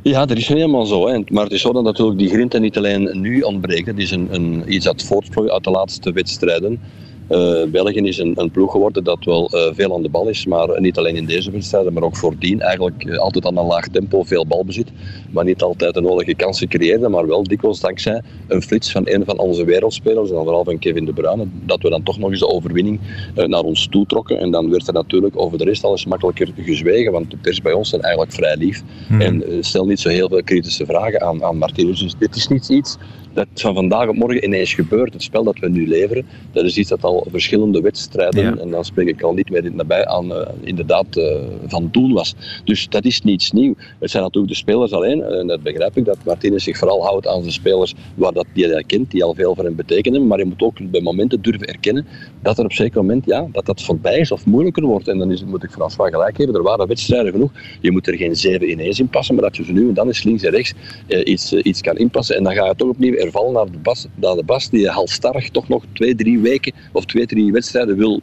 I: Ja, dat is helemaal zo. Hè. Maar het is zo dat natuurlijk die grinta niet alleen nu ontbreekt. Het is een, een, iets dat voortvloeit uit de laatste wedstrijden. Eh, België is een, een ploeg geworden dat wel eh, veel aan de bal is, maar niet alleen in deze wedstrijden, maar ook voordien eigenlijk eh, altijd aan een laag tempo veel balbezit, maar niet altijd de nodige kansen creëerde, maar wel dikwijls dankzij een flits van een van onze wereldspelers, en vooral van Kevin De Bruyne, dat we dan toch nog eens de overwinning naar ons toe trokken. En dan werd er natuurlijk over de rest alles makkelijker gezwegen, want de pers bij ons zijn eigenlijk vrij lief
M: Hmm.
I: en stel niet zo heel veel kritische vragen aan, aan Martinez. Dus dit is niet iets dat van vandaag op morgen ineens gebeurt. Het spel dat we nu leveren, dat is iets dat al verschillende wedstrijden,
C: Ja.
I: en dan spreek ik al niet meer in- nabij aan, eh, inderdaad eh, van doen was. Dus dat is niets nieuw. Het zijn natuurlijk de spelers alleen, en dat begrijp ik, dat Martinez zich vooral houdt aan zijn spelers waar dat, die hij kent, die al veel voor hem betekenen, maar je moet ook bij momenten durven erkennen dat er op een zeker moment, ja, dat dat voorbij is of moeilijker wordt. En dan is, moet ik François gelijk geven, er waren wedstrijden genoeg. Je moet er geen 7 ineens in passen, maar dat je ze nu en dan eens links en rechts eh, iets, eh, iets kan inpassen. En dan ga je toch opnieuw hervallen naar de, bas, naar de Bas, die halstarrig toch nog twee, drie weken of twee, drie wedstrijden wil,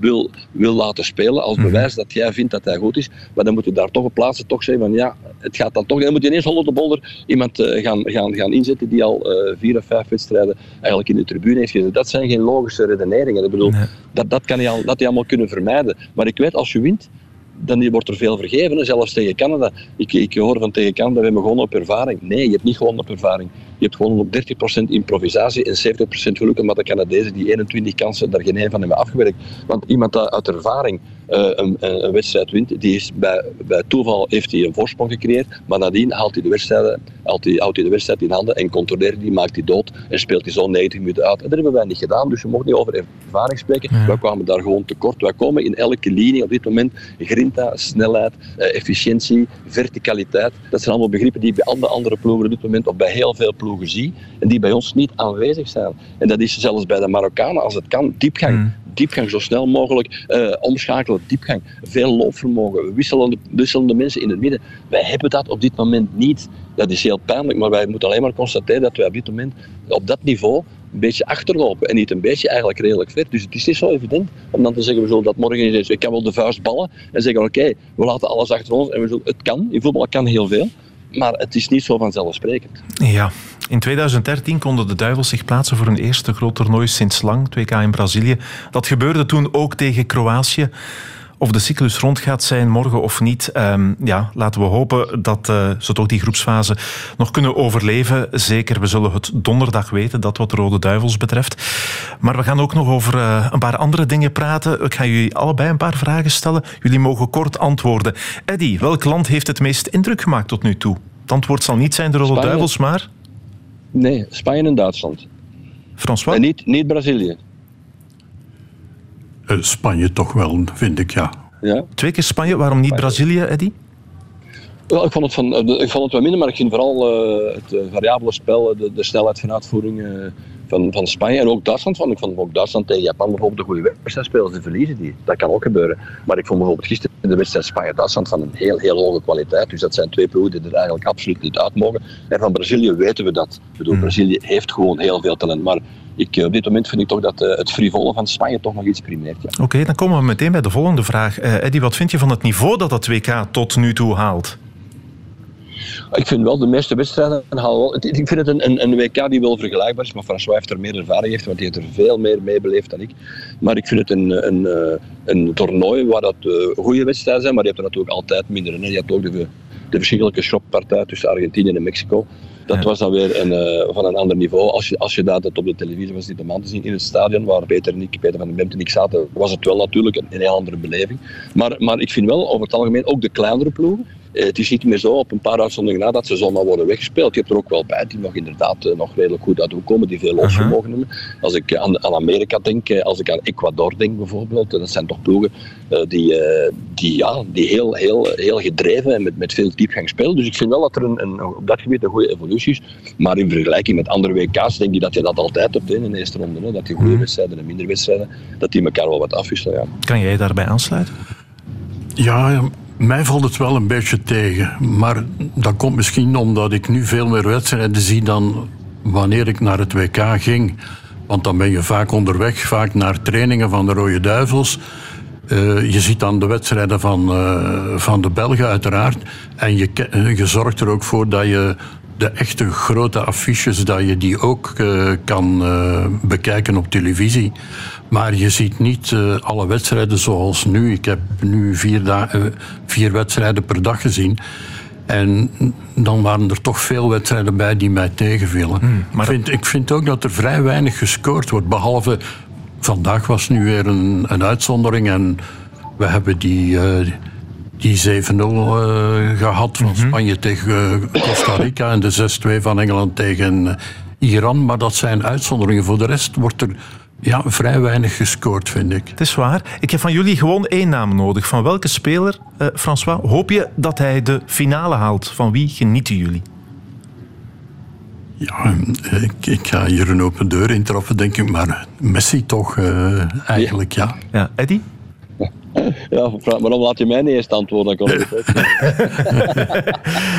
I: wil, wil laten spelen als
C: Mhm.
I: bewijs dat jij vindt dat hij goed is. Maar dan moet je daar toch op plaatsen toch zeggen van ja, het gaat dan toch. Dan moet je ineens onder de bolder iemand eh, gaan, gaan, gaan inzetten die al eh, vier of vijf wedstrijden eigenlijk in de tribune heeft gezeten. Dat zijn geen logische redeneringen. Ik bedoel, dat, dat kan je al, dat je allemaal kunnen vermijden. Maar ik weet, als je wint, dan wordt er veel vergeven, zelfs tegen Canada. Ik, ik hoor van tegen Canada, we hebben gewonnen op ervaring. Nee, je hebt niet gewonnen op ervaring. Je hebt gewonnen op 30% improvisatie en 70% geluk, omdat de Canadezen die 21 kansen daar geen een van hebben afgewerkt. Want iemand dat uit ervaring eh, een, een, wedstrijd wint, die is bij, bij toeval heeft hij een voorsprong gecreëerd, maar nadien haalt hij de wedstrijd, haalt hij, houdt hij de wedstrijd in handen en controleert die, maakt hij dood en speelt hij zo 90 minuten uit. En dat hebben wij niet gedaan, dus we mogen niet over ervaring spreken. Wij kwamen daar gewoon tekort. Wij komen in elke linie op dit moment grinta, snelheid, eh, efficiëntie, verticaliteit. Dat zijn allemaal begrippen die bij alle andere ploegen op dit moment of bij heel veel ploegen zie en die bij ons niet aanwezig zijn. En dat is zelfs bij de Marokkanen, als het kan, diepgang. Diepgang, zo snel mogelijk eh, omschakelen, diepgang. Veel loopvermogen, wisselende, wisselende mensen in het midden. Wij hebben dat op dit moment niet. Dat is heel pijnlijk, maar wij moeten alleen maar constateren dat wij op dit moment op dat niveau een beetje achterlopen. En niet een beetje, eigenlijk redelijk ver. Dus het is niet zo evident om dan te zeggen, we zullen dat morgen eens... Ik kan wel de vuist ballen en zeggen, oké, we laten alles achter ons. En we zullen, het kan, in voetbal kan heel veel. Maar het is niet zo vanzelfsprekend.
C: Ja, in 2013 konden de Duivels zich plaatsen voor een eerste groot toernooi sinds lang, 2K in Brazilië. Dat gebeurde toen ook tegen Kroatië. Of de cyclus rond gaat zijn morgen of niet, ehm, ja, laten we hopen dat uh, ze toch die groepsfase nog kunnen overleven. Zeker, we zullen het donderdag weten, dat wat de Rode Duivels betreft. Maar we gaan ook nog over uh, een paar andere dingen praten. Ik ga jullie allebei een paar vragen stellen. Jullie mogen kort antwoorden. Eddy, welk land heeft het meest indruk gemaakt tot nu toe? Het antwoord zal niet zijn de Rode
I: Spanje.
C: Duivels, maar...
I: Nee, Spanje en Duitsland.
C: François?
I: En niet, niet Brazilië.
D: Uh, Spanje toch wel, vind ik, ja.
I: ja.
C: Twee keer Spanje, waarom niet Brazilië, Eddy?
I: Wel, ik, vond het van, ik vond het wel minder, maar ik vind vooral uh, het variabele spel, de, de, snelheid van uitvoering uh, van, van Spanje en ook Duitsland. Vond. Ik vond ook Duitsland tegen Japan bijvoorbeeld een goede wedstrijd spelen. Ze verliezen die. Dat kan ook gebeuren. Maar ik vond bijvoorbeeld gisteren de wedstrijd Spanje-Duitsland van een heel, heel hoge kwaliteit. Dus dat zijn twee ploegen die er eigenlijk absoluut niet uit mogen. En van Brazilië weten we dat. Ik bedoel, Brazilië heeft gewoon heel veel talent. Maar ik, op dit moment vind ik toch dat uh, het frivole van Spanje toch nog iets primeert. Ja.
C: Oké, okay, dan komen we meteen bij de volgende vraag. Uh, Eddy, wat vind je van het niveau dat dat WK tot nu toe haalt?
I: Ik vind wel de meeste wedstrijden halen wel. Ik vind het een, een, een, WK die wel vergelijkbaar is, maar François heeft er meer ervaring heeft, want hij heeft er veel meer meebeleefd dan ik. Maar ik vind het een, een, een toernooi waar dat uh, goede wedstrijden zijn, maar je hebt er natuurlijk altijd minder. Hè. Je hebt ook de, de verschrikkelijke schoppartij tussen Argentinië en Mexico. Dat ja. was dan weer een, uh, van een ander niveau. Als je, als je dat op de televisie was dit de man te zien in het stadion, waar Peter en ik, Peter van den Bemt en ik zaten, was het wel natuurlijk een, een heel andere beleving. Maar, maar ik vind wel over het algemeen ook de kleinere ploegen. Uh, het is niet meer zo op een paar uitzonderingen na dat ze zomaar worden weggespeeld. Je hebt er ook wel bij die nog inderdaad uh, nog redelijk goed uit komen, die veel losvermogen hebben. Als ik aan, aan Amerika denk, als ik aan Ecuador denk bijvoorbeeld, dat zijn toch ploegen die, die, ja, die heel, heel, heel gedreven en met, met veel diepgang spelen. Dus ik vind wel dat er een, een, op dat gebied een goede evolutie is. Maar in vergelijking met andere WK's denk ik dat je dat altijd hebt in de eerste ronde. Hè? Dat die goede wedstrijden en minder wedstrijden, dat die elkaar wel wat afwisselen. Ja.
C: Kan jij daarbij aansluiten?
D: Ja, mij valt het wel een beetje tegen. Maar dat komt misschien omdat ik nu veel meer wedstrijden zie dan wanneer ik naar het WK ging. Want dan ben je vaak onderweg, vaak naar trainingen van de Rode Duivels. Uh, je ziet dan de wedstrijden van, uh, van de Belgen uiteraard. En je, je zorgt er ook voor dat je de echte grote affiches, dat je die ook kan bekijken op televisie. Maar je ziet niet uh, alle wedstrijden zoals nu. Ik heb nu vier, uh, vier wedstrijden per dag gezien. En dan waren er toch veel wedstrijden bij die mij tegenvielen. Hmm, maar... ik, vind, ik vind ook dat er vrij weinig gescoord wordt. Behalve, vandaag was nu weer een, een uitzondering. En we hebben die, uh, die 7-0 gehad van
C: Mhm.
D: Spanje tegen Costa Rica. En de 6-2 van Engeland tegen Iran. Maar dat zijn uitzonderingen. Voor de rest wordt er ja, vrij weinig gescoord, vind ik.
C: Het is waar. Ik heb van jullie gewoon één naam nodig. Van welke speler, uh, François, hoop je dat hij de finale haalt? Van wie genieten jullie?
D: Ja, ik, ik ga hier een open deur intrappen, denk ik. Maar Messi toch, uh, eigenlijk, ja.
C: Ja, Eddie?
I: Ja, waarom laat je mij niet eerst antwoorden? Dan kan.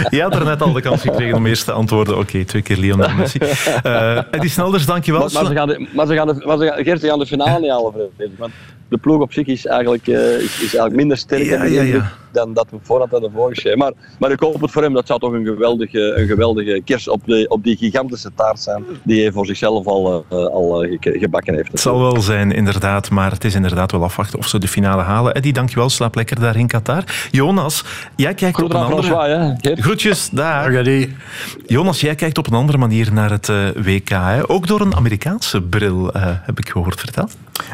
C: Je had er net al de kans gekregen om eerst te antwoorden. Oké, twee keer Lionel Messi. Eh Eddie Snelders, dankjewel.
I: Maar, maar, ze gaan de, maar, ze gaan de, maar ze gaan, Gert, ze gaan de finale niet halen. Want de ploeg op zich is eigenlijk, eh, is, is eigenlijk minder sterk
C: Ja, ja, ja.
I: dan dat we voorhand hadden voorgeschreven. Maar, maar ik hoop het voor hem. Dat zou toch een geweldige, een geweldige kers op, de, op die gigantische taart zijn die hij voor zichzelf al, eh, al eh, ge- gebakken heeft.
C: Het zal wel zijn, inderdaad. Maar het is inderdaad wel afwachten of ze de finale halen. Eddie, dankjewel. Slaap lekker daar in Qatar. Jonas, jij kijkt op een andere...
I: Gert?
C: Groetjes, daar. Jonas, jij kijkt op een andere manier naar het WK. Hè? Ook door een Amerikaanse bril, eh, heb ik gehoord. Vertel.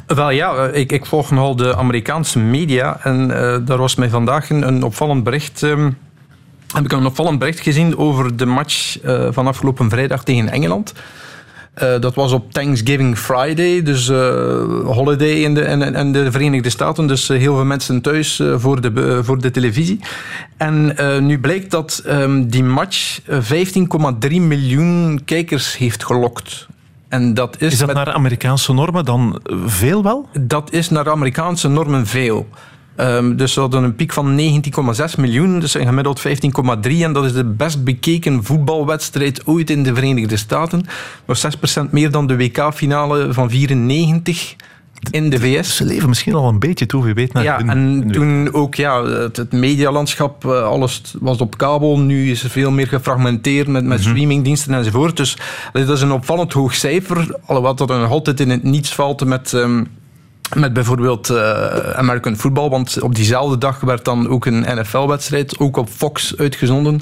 E: Wel ja, ik, ik volg nogal de Amerikaanse media en eh, daar was mij vandaag een, een opvallend bericht. ehm, heb ik een opvallend bericht gezien over de match eh, van afgelopen vrijdag tegen Engeland. Eh, dat was op Thanksgiving Friday, dus holiday in de, in de Verenigde Staten. Dus heel veel mensen thuis voor, de, voor de televisie. En nu blijkt dat ehm, die match eh, 15,3 miljoen kijkers heeft gelokt. En dat is,
C: Is dat
E: met-
C: naar Amerikaanse normen dan eh, veel wel?
E: dat is naar Amerikaanse normen veel. Ehm, dus ze hadden een piek van 19,6 miljoen, dus een gemiddeld 15,3. En dat is de best bekeken voetbalwedstrijd ooit in de Verenigde Staten. Nog 6% meer dan de WK-finale van 94 in de VS.
C: Ze leven misschien al een beetje toe, wie weet. Naar
E: Ja, en toen ook ja, het, het medialandschap, eh, alles was op kabel. Nu is er veel meer gefragmenteerd met, met streamingdiensten enzovoort. Dus dat is een opvallend hoog cijfer. Alhoewel dat er nog altijd in het niets valt met... ehm, met bijvoorbeeld eh, American Football, want op diezelfde dag werd dan ook een NFL-wedstrijd, ook op Fox, uitgezonden.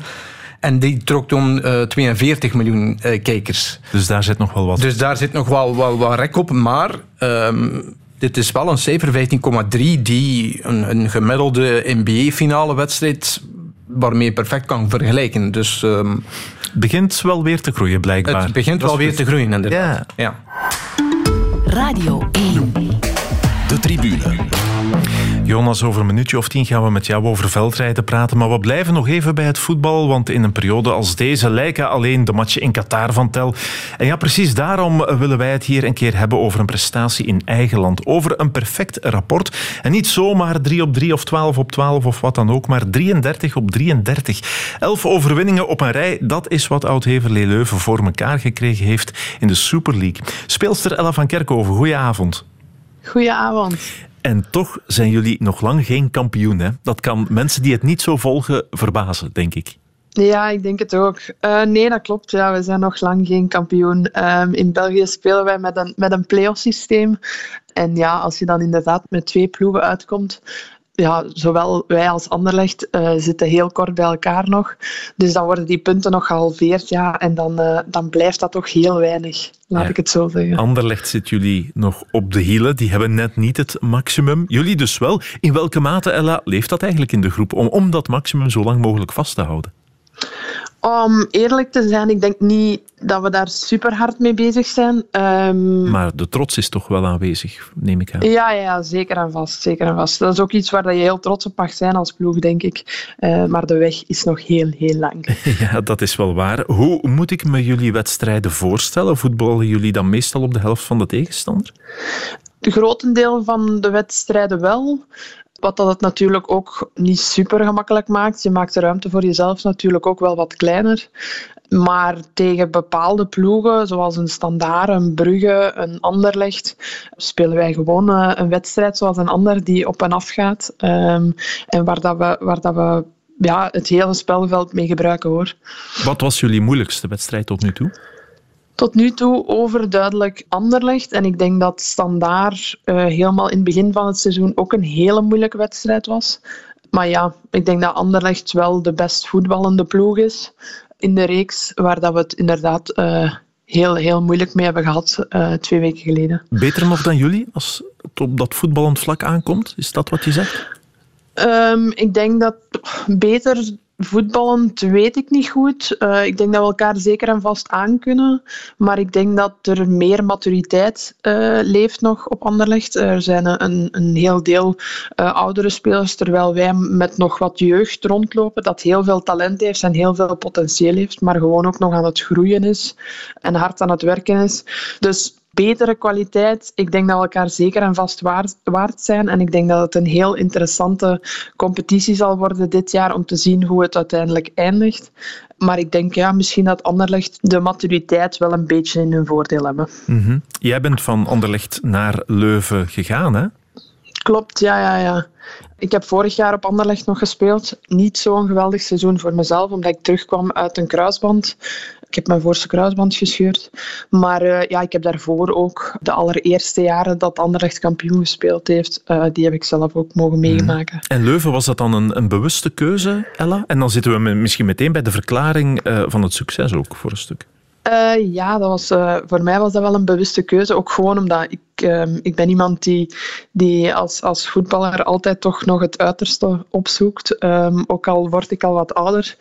E: En die trok toen eh, 42 miljoen eh, kijkers.
C: Dus daar zit nog wel wat.
E: Dus daar zit nog wel, wel, wel rek op. Maar ehm, dit is wel een cijfer, 15,3, die een, een gemiddelde NBA-finale wedstrijd waarmee je perfect kan vergelijken. Dus ehm,
C: Het begint wel weer te groeien, blijkbaar.
E: het begint
C: Dat
E: wel weer te groeien, inderdaad.
C: Ja.
E: Ja.
B: Radio 1.
A: De tribune.
C: Jonas, over een minuutje of tien gaan we met jou over veldrijden praten. Maar we blijven nog even bij het voetbal. Want in een periode als deze lijken alleen de matchen in Qatar van tel. En ja, precies daarom willen wij het hier een keer hebben over een prestatie in eigen land. Over een perfect rapport. En niet zomaar 3 op 3 of 12 op 12 of wat dan ook. Maar 33 op 33. Elf overwinningen op een rij. Dat is wat Oud-Heverlee Leuven voor elkaar gekregen heeft in de Super League. Speelster Ella van Kerkhoven, goedenavond.
M: Goedenavond.
C: En toch zijn jullie nog lang geen kampioen. Hè? Dat kan mensen die het niet zo volgen verbazen, denk ik.
M: Ja, ik denk het ook. Eh, nee, dat klopt. Ja, we zijn nog lang geen kampioen. Ehm, in België spelen wij met een, met een play-off systeem. En ja, als je dan inderdaad met twee ploegen uitkomt, ja, zowel wij als Anderlecht eh, zitten heel kort bij elkaar nog. Dus dan worden die punten nog gehalveerd. Ja, en dan, eh, dan blijft dat toch heel weinig, laat
C: Ja.
M: ik het zo zeggen.
C: Anderlecht zit jullie nog op de hielen. Die hebben net niet het maximum. Jullie dus wel. In welke mate, Ella, leeft dat eigenlijk in de groep om, om dat maximum zo lang mogelijk vast te houden?
M: Om eerlijk te zijn, ik denk niet dat we daar super hard mee bezig zijn. Ehm,
C: Maar de trots is toch wel aanwezig, neem ik aan.
M: Ja, ja, zeker en vast. Zeker en vast. Dat is ook iets waar dat je heel trots op mag zijn als ploeg, denk ik. Eh, maar de weg is nog heel, heel lang.
C: Ja, dat is wel waar. Hoe moet ik me jullie wedstrijden voorstellen? Voetballen jullie dan meestal op de helft van de tegenstander?
M: De grotendeel van de wedstrijden wel. Wat dat het natuurlijk ook niet super gemakkelijk maakt. Je maakt de ruimte voor jezelf natuurlijk ook wel wat kleiner. Maar tegen bepaalde ploegen, zoals een Standaard, een Brugge, een Anderlecht, spelen wij gewoon eh, een wedstrijd zoals een ander die op en af gaat. Ehm, en waar, dat we, waar dat we ja, het hele spelveld mee gebruiken hoor.
C: Wat was jullie moeilijkste wedstrijd tot nu toe?
M: Tot nu toe overduidelijk Anderlecht. En ik denk dat Standaard eh, helemaal in het begin van het seizoen ook een hele moeilijke wedstrijd was. Maar ja, ik denk dat Anderlecht wel de best voetballende ploeg is in de reeks, waar dat we het inderdaad eh, heel, heel moeilijk mee hebben gehad eh, twee weken geleden.
C: Beter nog dan jullie als het op dat voetballend vlak aankomt? Is dat wat je zegt?
M: Ehm, ik denk dat beter voetballend weet ik niet goed. Eh, ik denk dat we elkaar zeker en vast aankunnen. Maar ik denk dat er meer maturiteit eh, leeft nog op Anderlecht. Er zijn een, een heel deel eh, oudere spelers, terwijl wij met nog wat jeugd rondlopen, dat heel veel talent heeft en heel veel potentieel heeft, maar gewoon ook nog aan het groeien is en hard aan het werken is. Dus betere kwaliteit. Ik denk dat we elkaar zeker en vast waard, waard zijn. En ik denk dat het een heel interessante competitie zal worden dit jaar om te zien hoe het uiteindelijk eindigt. Maar ik denk ja, misschien dat Anderlecht de maturiteit wel een beetje in hun voordeel hebben.
C: Mhm. Jij bent van Anderlecht naar Leuven gegaan, hè?
M: Klopt, ja, ja, ja. Ik heb vorig jaar op Anderlecht nog gespeeld. Niet zo'n geweldig seizoen voor mezelf, omdat ik terugkwam uit een kruisband. Ik heb mijn voorste kruisband gescheurd. Maar uh, ja, ik heb daarvoor ook de allereerste jaren dat Anderlecht kampioen gespeeld heeft, uh, die heb ik zelf ook mogen meemaken.
C: Mm. En Leuven, was dat dan een, een, bewuste keuze, Ella? En dan zitten we misschien meteen bij de verklaring uh, van het succes ook voor een stuk.
M: Uh, ja, dat was, uh, voor mij was dat wel een bewuste keuze. Ook gewoon omdat ik, uh, ik ben iemand die, die als, als voetballer altijd toch nog het uiterste opzoekt. Um, ook al word ik al wat ouder.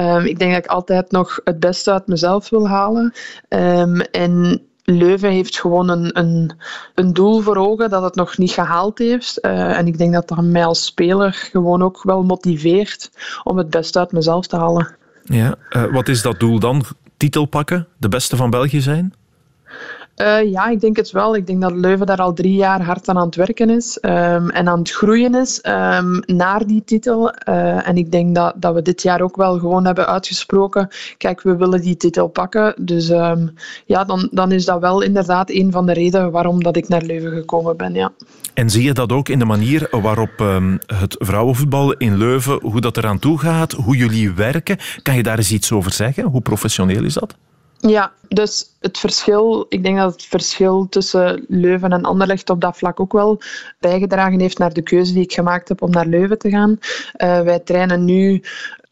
M: Um, ik denk dat ik altijd nog het beste uit mezelf wil halen. En Leuven heeft gewoon een, een, een doel voor ogen dat het nog niet gehaald heeft. Uh, en ik denk dat dat mij als speler gewoon ook wel motiveert om het beste uit mezelf te halen.
C: Ja, wat is dat doel dan? Titel pakken? De beste van België zijn?
M: Uh, ja, ik denk het wel. Ik denk dat Leuven daar al drie jaar hard aan aan het werken is um, en aan het groeien is um, naar die titel. Uh, en ik denk dat, dat we dit jaar ook wel gewoon hebben uitgesproken. Kijk, we willen die titel pakken. Dus um, ja, dan, dan is dat wel inderdaad een van de redenen waarom dat ik naar Leuven gekomen ben. Ja.
C: En zie je dat ook in de manier waarop het vrouwenvoetbal in Leuven, hoe dat eraan toe gaat, hoe jullie werken? Kan je daar eens iets over zeggen? Hoe professioneel is dat?
M: Ja, dus het verschil, ik denk dat het verschil tussen Leuven en Anderlecht op dat vlak ook wel bijgedragen heeft naar de keuze die ik gemaakt heb om naar Leuven te gaan. Uh, wij trainen nu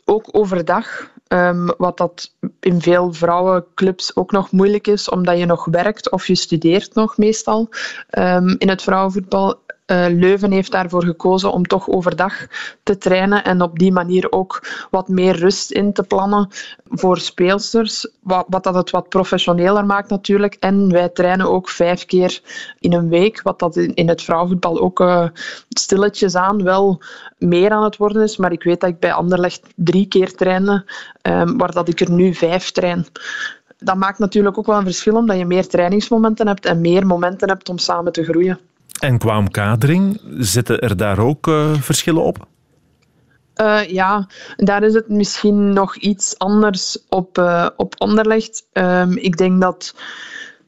M: ook overdag. Um, wat dat in veel vrouwenclubs ook nog moeilijk is, omdat je nog werkt of je studeert nog meestal um, in het vrouwenvoetbal. Uh, Leuven heeft daarvoor gekozen om toch overdag te trainen en op die manier ook wat meer rust in te plannen voor speelsters, wat, wat dat het wat professioneler maakt natuurlijk. En wij trainen ook vijf keer in een week, wat dat in, het vrouwenvoetbal ook uh, stilletjes aan wel meer aan het worden is. Maar ik weet dat ik bij Anderlecht drie keer trainde, um, waar dat ik er nu vijf train dat maakt natuurlijk ook wel een verschil, omdat je meer trainingsmomenten hebt en meer momenten hebt om samen te groeien.
C: En qua omkadering, zitten er daar ook uh, verschillen op?
M: Uh, ja, daar is het misschien nog iets anders op, uh, op Anderlecht. Um, ik denk dat,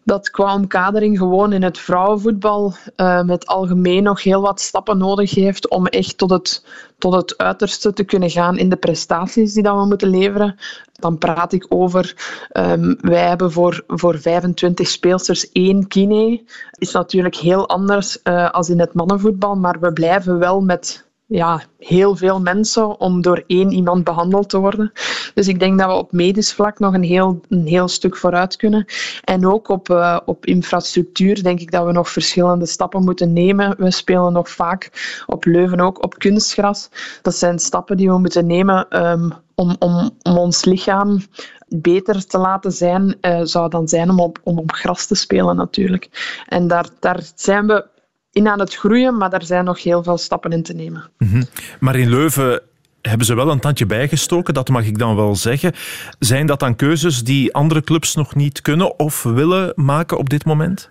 M: dat qua omkadering gewoon in het vrouwenvoetbal uh, met algemeen nog heel wat stappen nodig heeft om echt tot het, tot het uiterste te kunnen gaan in de prestaties die dat we moeten leveren. Dan praat ik over, um, wij hebben voor, voor 25 speelsters één kine. Is natuurlijk heel anders uh, als in het mannenvoetbal, maar we blijven wel met ja, heel veel mensen om door één iemand behandeld te worden. Dus ik denk dat we op medisch vlak nog een heel, een heel stuk vooruit kunnen. En ook op, uh, op infrastructuur denk ik dat we nog verschillende stappen moeten nemen. We spelen nog vaak op Leuven ook op kunstgras. Dat zijn stappen die we moeten nemen um, om, om, om ons lichaam beter te laten zijn, uh, zou dan zijn om op, om op gras te spelen natuurlijk. En daar, daar zijn we in aan het groeien, maar daar zijn nog heel veel stappen in te nemen.
C: Mm -hmm. Maar in Leuven hebben ze wel een tandje bijgestoken, dat mag ik dan wel zeggen. Zijn dat dan keuzes die andere clubs nog niet kunnen of willen maken op dit moment?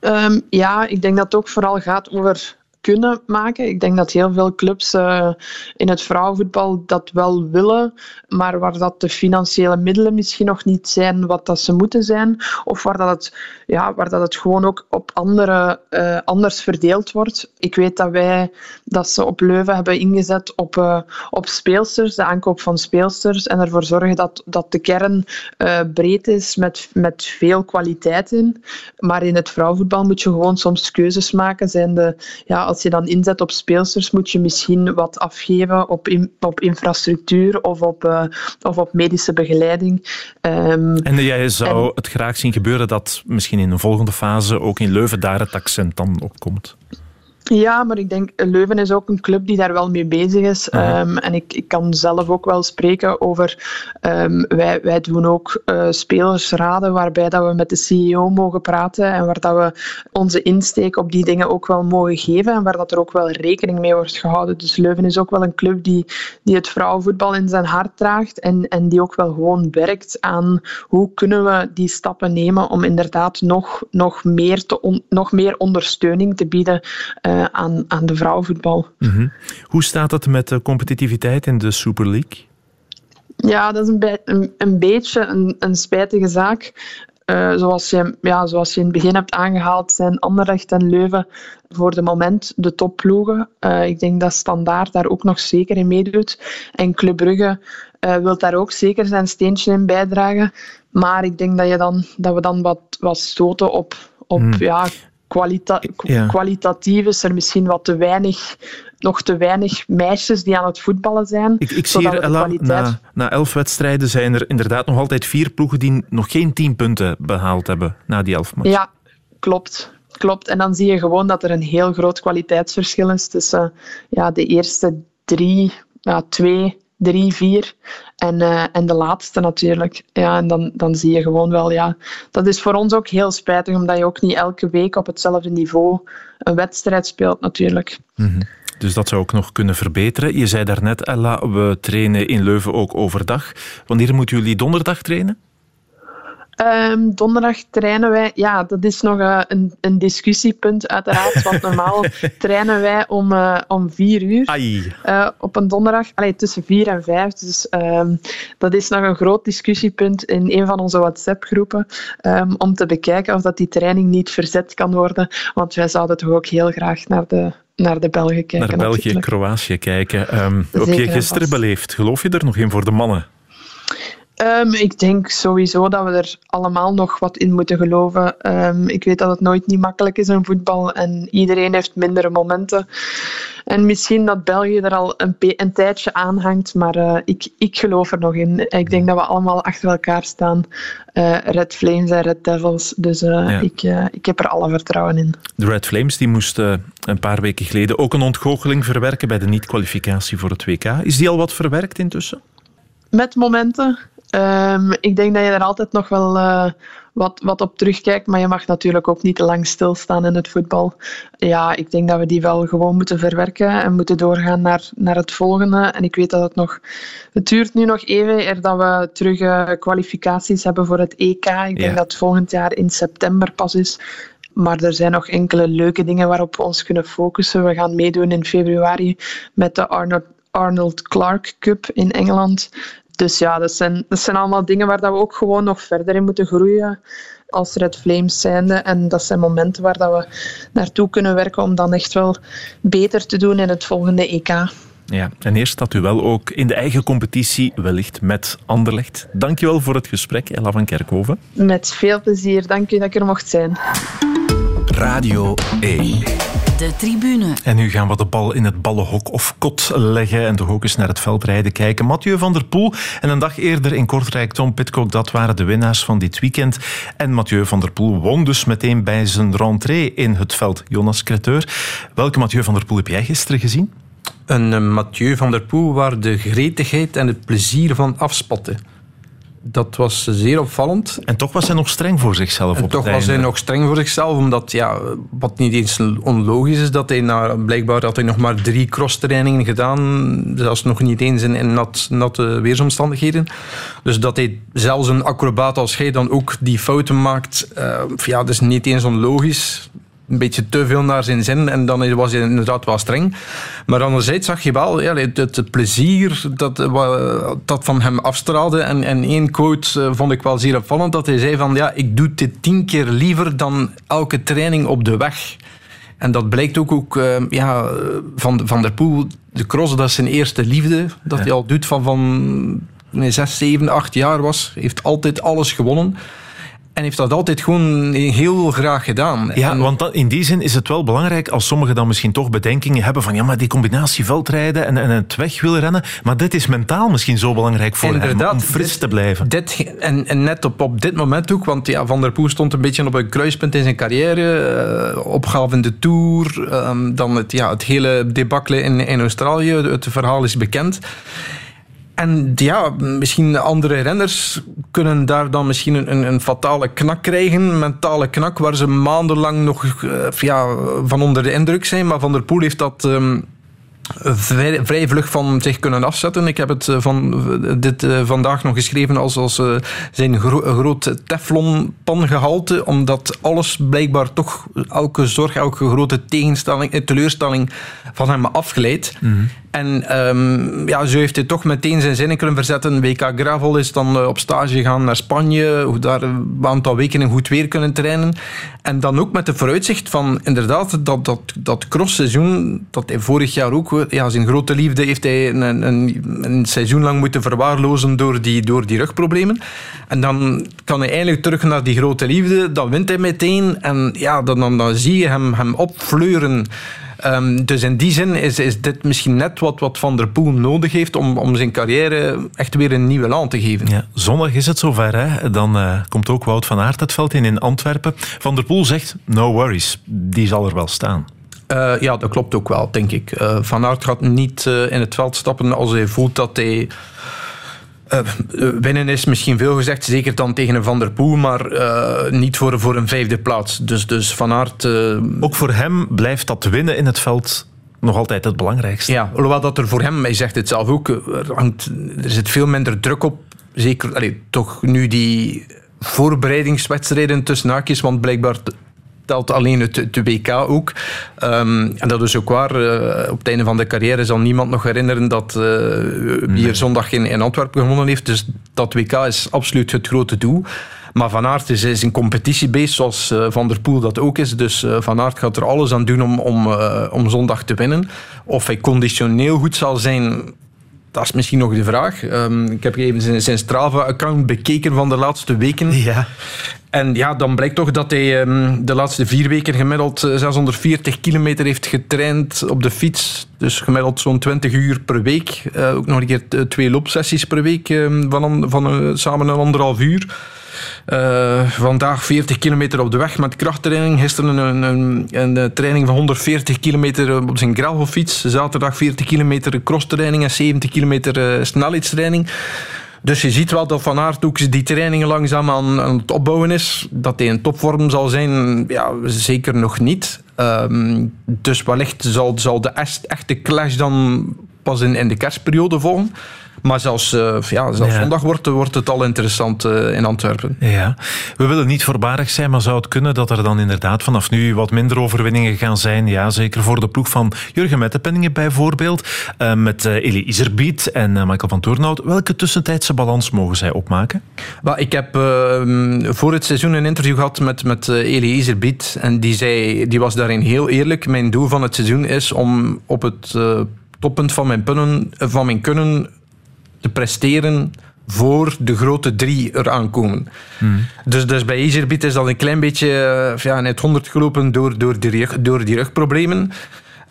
M: Um, ja, ik denk dat het ook vooral gaat over kunnen maken. Ik denk dat heel veel clubs uh, in het vrouwenvoetbal dat wel willen, maar waar dat de financiële middelen misschien nog niet zijn wat dat ze moeten zijn, of waar dat het, ja, waar dat het gewoon ook op andere, uh, anders verdeeld wordt. Ik weet dat wij dat ze op Leuven hebben ingezet op, uh, op speelsters, de aankoop van speelsters, en ervoor zorgen dat, dat de kern breed is met, met veel kwaliteit in. Maar in het vrouwenvoetbal moet je gewoon soms keuzes maken. Zijn de, ja, als je dan inzet op speelsters, moet je misschien wat afgeven op, in, op infrastructuur of op, uh, of op medische begeleiding.
C: Um, en jij zou en, het graag zien gebeuren dat misschien in een volgende fase ook in Leuven daar het accent dan op komt?
M: Ja, maar ik denk Leuven is ook een club die daar wel mee bezig is. Um, en ik, ik kan zelf ook wel spreken over. Um, wij, wij doen ook uh, spelersraden waarbij dat we met de CEO mogen praten en waar dat we onze insteek op die dingen ook wel mogen geven en waar dat er ook wel rekening mee wordt gehouden. Dus Leuven is ook wel een club die, die het vrouwenvoetbal in zijn hart draagt en, en die ook wel gewoon werkt aan hoe kunnen we die stappen nemen om inderdaad nog, nog, meer, te on, nog meer ondersteuning te bieden. Uh, aan, aan de vrouwenvoetbal.
C: Mm -hmm. Hoe staat het met de competitiviteit in de Super League?
M: Ja, dat is een, be een, een beetje een, een spijtige zaak. Uh, zoals, je, ja, zoals je in het begin hebt aangehaald, zijn Anderlecht en Leuven voor de moment de topploegen. Uh, ik denk dat Standaard daar ook nog zeker in meedoet. En Club Brugge uh, wil daar ook zeker zijn steentje in bijdragen. Maar ik denk dat, je dan, dat we dan wat, wat stoten op, op mm. ja, Ja. Kwalitatief is er misschien wat te weinig, nog te weinig meisjes die aan het voetballen zijn.
C: Ik, ik zie hier, Ella, kwaliteit... na, na elf wedstrijden zijn er inderdaad nog altijd vier ploegen die nog geen tien punten behaald hebben na die elf matchen.
M: Ja, klopt. Klopt. En dan zie je gewoon dat er een heel groot kwaliteitsverschil is tussen ja, de eerste drie, ja, twee drie, vier. En, uh, en de laatste natuurlijk. Ja, en dan, dan zie je gewoon wel, ja. Dat is voor ons ook heel spijtig, omdat je ook niet elke week op hetzelfde niveau een wedstrijd speelt, natuurlijk.
C: -hmm. Dus dat zou ook nog kunnen verbeteren. Je zei daarnet, Ella, we trainen in Leuven ook overdag. Wanneer moeten jullie donderdag trainen?
M: Um, donderdag trainen wij, ja, dat is nog uh, een, een, discussiepunt uiteraard, want normaal trainen wij om, uh, om vier uur uh, op een donderdag, Allee, tussen vier en vijf. Dus um, dat is nog een groot discussiepunt in een van onze WhatsApp-groepen, um, om te bekijken of dat die training niet verzet kan worden, want wij zouden toch ook heel graag naar de, naar de Belgen kijken.
C: Naar België, Kroatië kijken. Heb je gisteren beleefd? Geloof je er nog in voor de mannen?
M: Um, ik denk sowieso dat we er allemaal nog wat in moeten geloven. Um, ik weet dat het nooit niet makkelijk is in voetbal en iedereen heeft mindere momenten. En misschien dat België er al een, een tijdje aan hangt, maar uh, ik, ik geloof er nog in. Ik denk dat we allemaal achter elkaar staan. Uh, Red Flames en Red Devils. Dus uh, ja. ik, ik heb er alle vertrouwen in.
C: De Red Flames die moesten een paar weken geleden ook een ontgoocheling verwerken bij de niet-kwalificatie voor het WK. Is die al wat verwerkt intussen?
M: Met momenten. Um, ik denk dat je er altijd nog wel uh, wat, wat op terugkijkt, maar je mag natuurlijk ook niet te lang stilstaan in het voetbal. Ja, ik denk dat we die wel gewoon moeten verwerken en moeten doorgaan naar, naar het volgende. En ik weet dat het nog... Het duurt nu nog even eer dat we terug uh, kwalificaties hebben voor het EK. Ik denk dat het volgend jaar in september pas is. Maar er zijn nog enkele leuke dingen waarop we ons kunnen focussen. We gaan meedoen in februari met de Arnold Arnold Clark Cup in Engeland. Dus ja, dat zijn, dat zijn allemaal dingen waar dat we ook gewoon nog verder in moeten groeien als Red Flames zijnde. En dat zijn momenten waar dat we naartoe kunnen werken om dan echt wel beter te doen in het volgende EK.
C: Ja, en eerst staat u wel ook in de eigen competitie, wellicht met Anderlecht. Dankjewel voor het gesprek, Ella van Kerkhoven.
M: Met veel plezier, dank u dat ik er mocht zijn.
A: Radio 1.
B: De tribune.
C: En nu gaan we de bal in het ballenhok of kot leggen en toch ook eens naar het veldrijden kijken. Mathieu van der Poel en een dag eerder in Kortrijk Tom Pitcock, dat waren de winnaars van dit weekend. En Mathieu van der Poel won dus meteen bij zijn rentrée in het veld. Jonas Creteur, welke Mathieu van der Poel heb jij gisteren gezien?
E: Een uh, Mathieu van der Poel waar de gretigheid en het plezier van afspatten dat was zeer opvallend.
C: En toch was hij nog streng voor zichzelf.
E: En
C: op
E: toch was hij nog streng voor zichzelf, omdat ja, wat niet eens onlogisch is, dat hij na, blijkbaar had hij nog maar drie crosstrainingen gedaan, zelfs nog niet eens in, in nat, natte weersomstandigheden. Dus dat hij zelfs een acrobaat als hij dan ook die fouten maakt, uh, ja, dat is niet eens onlogisch een beetje te veel naar zijn zin en dan was hij inderdaad wel streng. Maar anderzijds zag je wel ja, het, het plezier dat, dat van hem afstraalde. En, en één quote eh, vond ik wel zeer opvallend, dat hij zei van ja, ik doe dit tien keer liever dan elke training op de weg. En dat blijkt ook, ook uh, ja, van, van der Poel, de cross, dat is zijn eerste liefde. Dat ja. hij al doet van, van toen hij zes, zeven, acht jaar was. heeft altijd alles gewonnen. En heeft dat altijd gewoon heel graag gedaan.
C: Ja,
E: En-
C: want dat- in die zin is het wel belangrijk als sommigen dan misschien toch bedenkingen hebben van ja, maar die combinatie veldrijden en, en het weg willen rennen. Maar dit is mentaal misschien zo belangrijk voor hem om fris te blijven.
E: Dit, en, en net op, op dit moment ook, want ja, Van der Poel stond een beetje op een kruispunt in zijn carrière. eh, opgave in de Tour, ehm, dan het, ja, het hele debacle in, in Australië. Het verhaal is bekend. En ja, misschien andere renners kunnen daar dan misschien een, een, fatale knak krijgen. Mentale knak waar ze maandenlang nog eh, ja, van onder de indruk zijn. Maar Van der Poel heeft dat... ehm, vrij, vrij vlug van zich kunnen afzetten. Ik heb het eh, van, dit eh, vandaag nog geschreven als, als eh, zijn gro groot teflonpangehalte, omdat alles blijkbaar toch, elke zorg, elke grote tegenstelling, teleurstelling van hem afgeleid. En ehm, ja, zo heeft hij toch meteen zijn zinnen kunnen verzetten. WK Gravel is dan eh, op stage gaan naar Spanje, hoe daar een aantal weken in goed weer kunnen trainen. En dan ook met de vooruitzicht van inderdaad dat, dat, dat crossseizoen, dat hij vorig jaar ook, ja, zijn grote liefde heeft hij een, een, een seizoen lang moeten verwaarlozen door die, door die rugproblemen. En dan kan hij eigenlijk terug naar die grote liefde, dan wint hij meteen. En ja, dan, dan, dan zie je hem, hem opfleuren. Ehm, dus in die zin is, is dit misschien net wat, wat Van der Poel nodig heeft om, om zijn carrière echt weer een nieuwe laan te geven.
C: Ja, zondag is het zover. Hè? Dan eh, komt ook Wout van Aert het veld in in Antwerpen. Van der Poel zegt, no worries, die zal er wel staan.
E: Eh, ja, dat klopt ook wel, denk ik. Eh, van Aert gaat niet in het veld stappen als hij voelt dat hij... eh, winnen is misschien veel gezegd, zeker dan tegen een Van der Poel, maar eh, niet voor, voor een vijfde plaats. Dus, dus Van Aert... eh,
C: Ook voor hem blijft dat winnen in het veld nog altijd het belangrijkste.
E: Ja, hoewel dat er voor hem, hij zegt het zelf ook, er, hangt, er zit veel minder druk op. Zeker, toch nu die voorbereidingswedstrijden tussen haakjes, want blijkbaar telt alleen het, het WK ook. Ehm, en dat is ook waar. eh, op het einde van de carrière zal niemand nog herinneren dat wie er zondag in, in Antwerpen gewonnen heeft. Dus dat WK is absoluut het grote doel. Maar Van Aert is, is een competitiebeest, zoals eh, Van der Poel dat ook is. Dus Van Aert gaat er alles aan doen om, om, om zondag te winnen. Of hij conditioneel goed zal zijn, dat is misschien nog de vraag. Ehm, ik heb even zijn, zijn Strava-account bekeken van de laatste weken.
C: Ja.
E: En ja, dan blijkt toch dat hij ehm, de laatste vier weken gemiddeld eh, 640 kilometer heeft getraind op de fiets. Dus gemiddeld zo'n 20 uur per week. Eh, ook nog een keer twee loopsessies per week ehm, van, an- van eh, samen een anderhalf uur. Eh, vandaag 40 kilometer op de weg met krachttraining. Gisteren een, een, een, eh, training van 140 kilometer op zijn gravelfiets. Zaterdag 40 kilometer crosstraining en 70 kilometer eh, snelheidstraining. Dus je ziet wel dat Van Aert ook die trainingen langzaam aan, aan het opbouwen is. Dat hij in topvorm zal zijn, ja, zeker nog niet. Ehm, dus wellicht zal, zal de echt- echte clash dan pas in, in de kerstperiode volgen. Maar zelfs, eh, ja, zelfs
C: Ja.
E: zondag wordt, wordt het al interessant eh, in Antwerpen.
C: Ja, we willen niet voorbarig zijn, maar zou het kunnen dat er dan inderdaad vanaf nu wat minder overwinningen gaan zijn? Ja, zeker voor de ploeg van Jurgen Mettepenningen bijvoorbeeld, eh, met Elie Iserbiet en Michael van Toornhout. Welke tussentijdse balans mogen zij opmaken?
E: Ik heb ehm, voor het seizoen een interview gehad met, met uh, Elie Iserbiet. En die, zei, die was daarin heel eerlijk. Mijn doel van het seizoen is om op het toppunt van mijn, punnen, van mijn kunnen te presteren voor de grote drie eraan komen. Dus, dus bij Iserbiet is dat een klein beetje eh, ja, in het honderd gelopen door, door, die, rug, door die rugproblemen.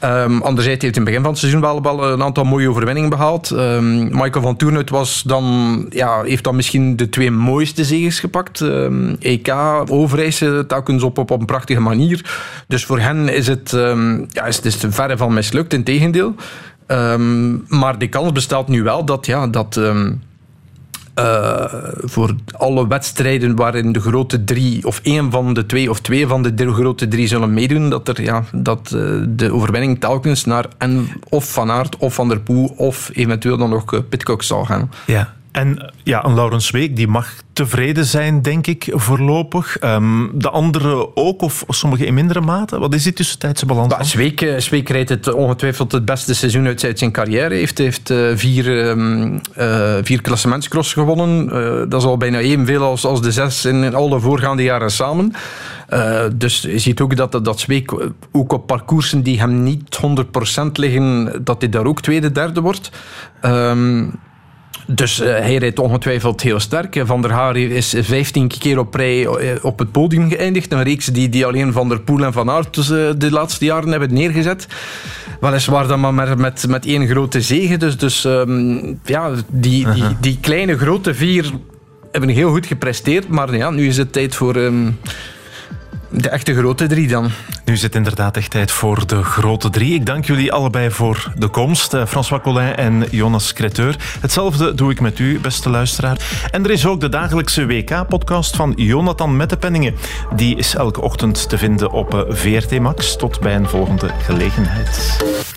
E: Um, anderzijds heeft hij in het begin van het seizoen wel, wel een aantal mooie overwinningen behaald. Um, Michael van Toernout was dan, ja, heeft dan misschien de twee mooiste zegens gepakt. Um, EK, Overijse, telkens op, op, op een prachtige manier. Dus voor hen is het, ja, is, het is verre van mislukt, in tegendeel. Maar die kans bestaat nu wel dat... Ja, dat uh, voor alle wedstrijden waarin de grote drie, of één van de twee, of twee van de drie grote drie zullen meedoen, dat, er, ja, dat uh, de overwinning telkens naar en of Van Aert, of Van der Poel, of eventueel dan nog uh, Pitcock zal gaan.
C: Ja. En ja, een Laurens Week die mag tevreden zijn, denk ik, voorlopig. Um, de anderen ook, of sommige in mindere mate? Wat is die tussentijdse balans?
E: Bah, Zweek, Zweek rijdt het ongetwijfeld het beste seizoen uit zijn carrière. Heeft, heeft uh, vier, um, uh, vier klassementscross gewonnen. Uh, dat is al bijna evenveel als, als de zes in, in alle voorgaande jaren samen. Dus je ziet ook dat, dat Zweek ook op parcoursen die hem niet 100% liggen, dat hij daar ook tweede, derde wordt. Um, Dus uh, hij rijdt ongetwijfeld heel sterk. Van der Haar is 15 keer op rij op het podium geëindigd. Een reeks die, die alleen Van der Poel en Van Aert dus, uh, de laatste jaren hebben neergezet. Weliswaar dan maar met, met, met één grote zege. Dus, dus um, ja, die, die, die kleine grote vier hebben heel goed gepresteerd. Maar ja, nu is het tijd voor... Um, de echte grote drie dan.
C: Nu het inderdaad echt tijd voor de grote drie. Ik dank jullie allebei voor de komst. Uh, François Collin en Jonas Creteur. Hetzelfde doe ik met u, beste luisteraar. En er is ook de dagelijkse WK-podcast van Jonathan Mettepenningen. Die is elke ochtend te vinden op VRT Max. Tot bij een volgende gelegenheid.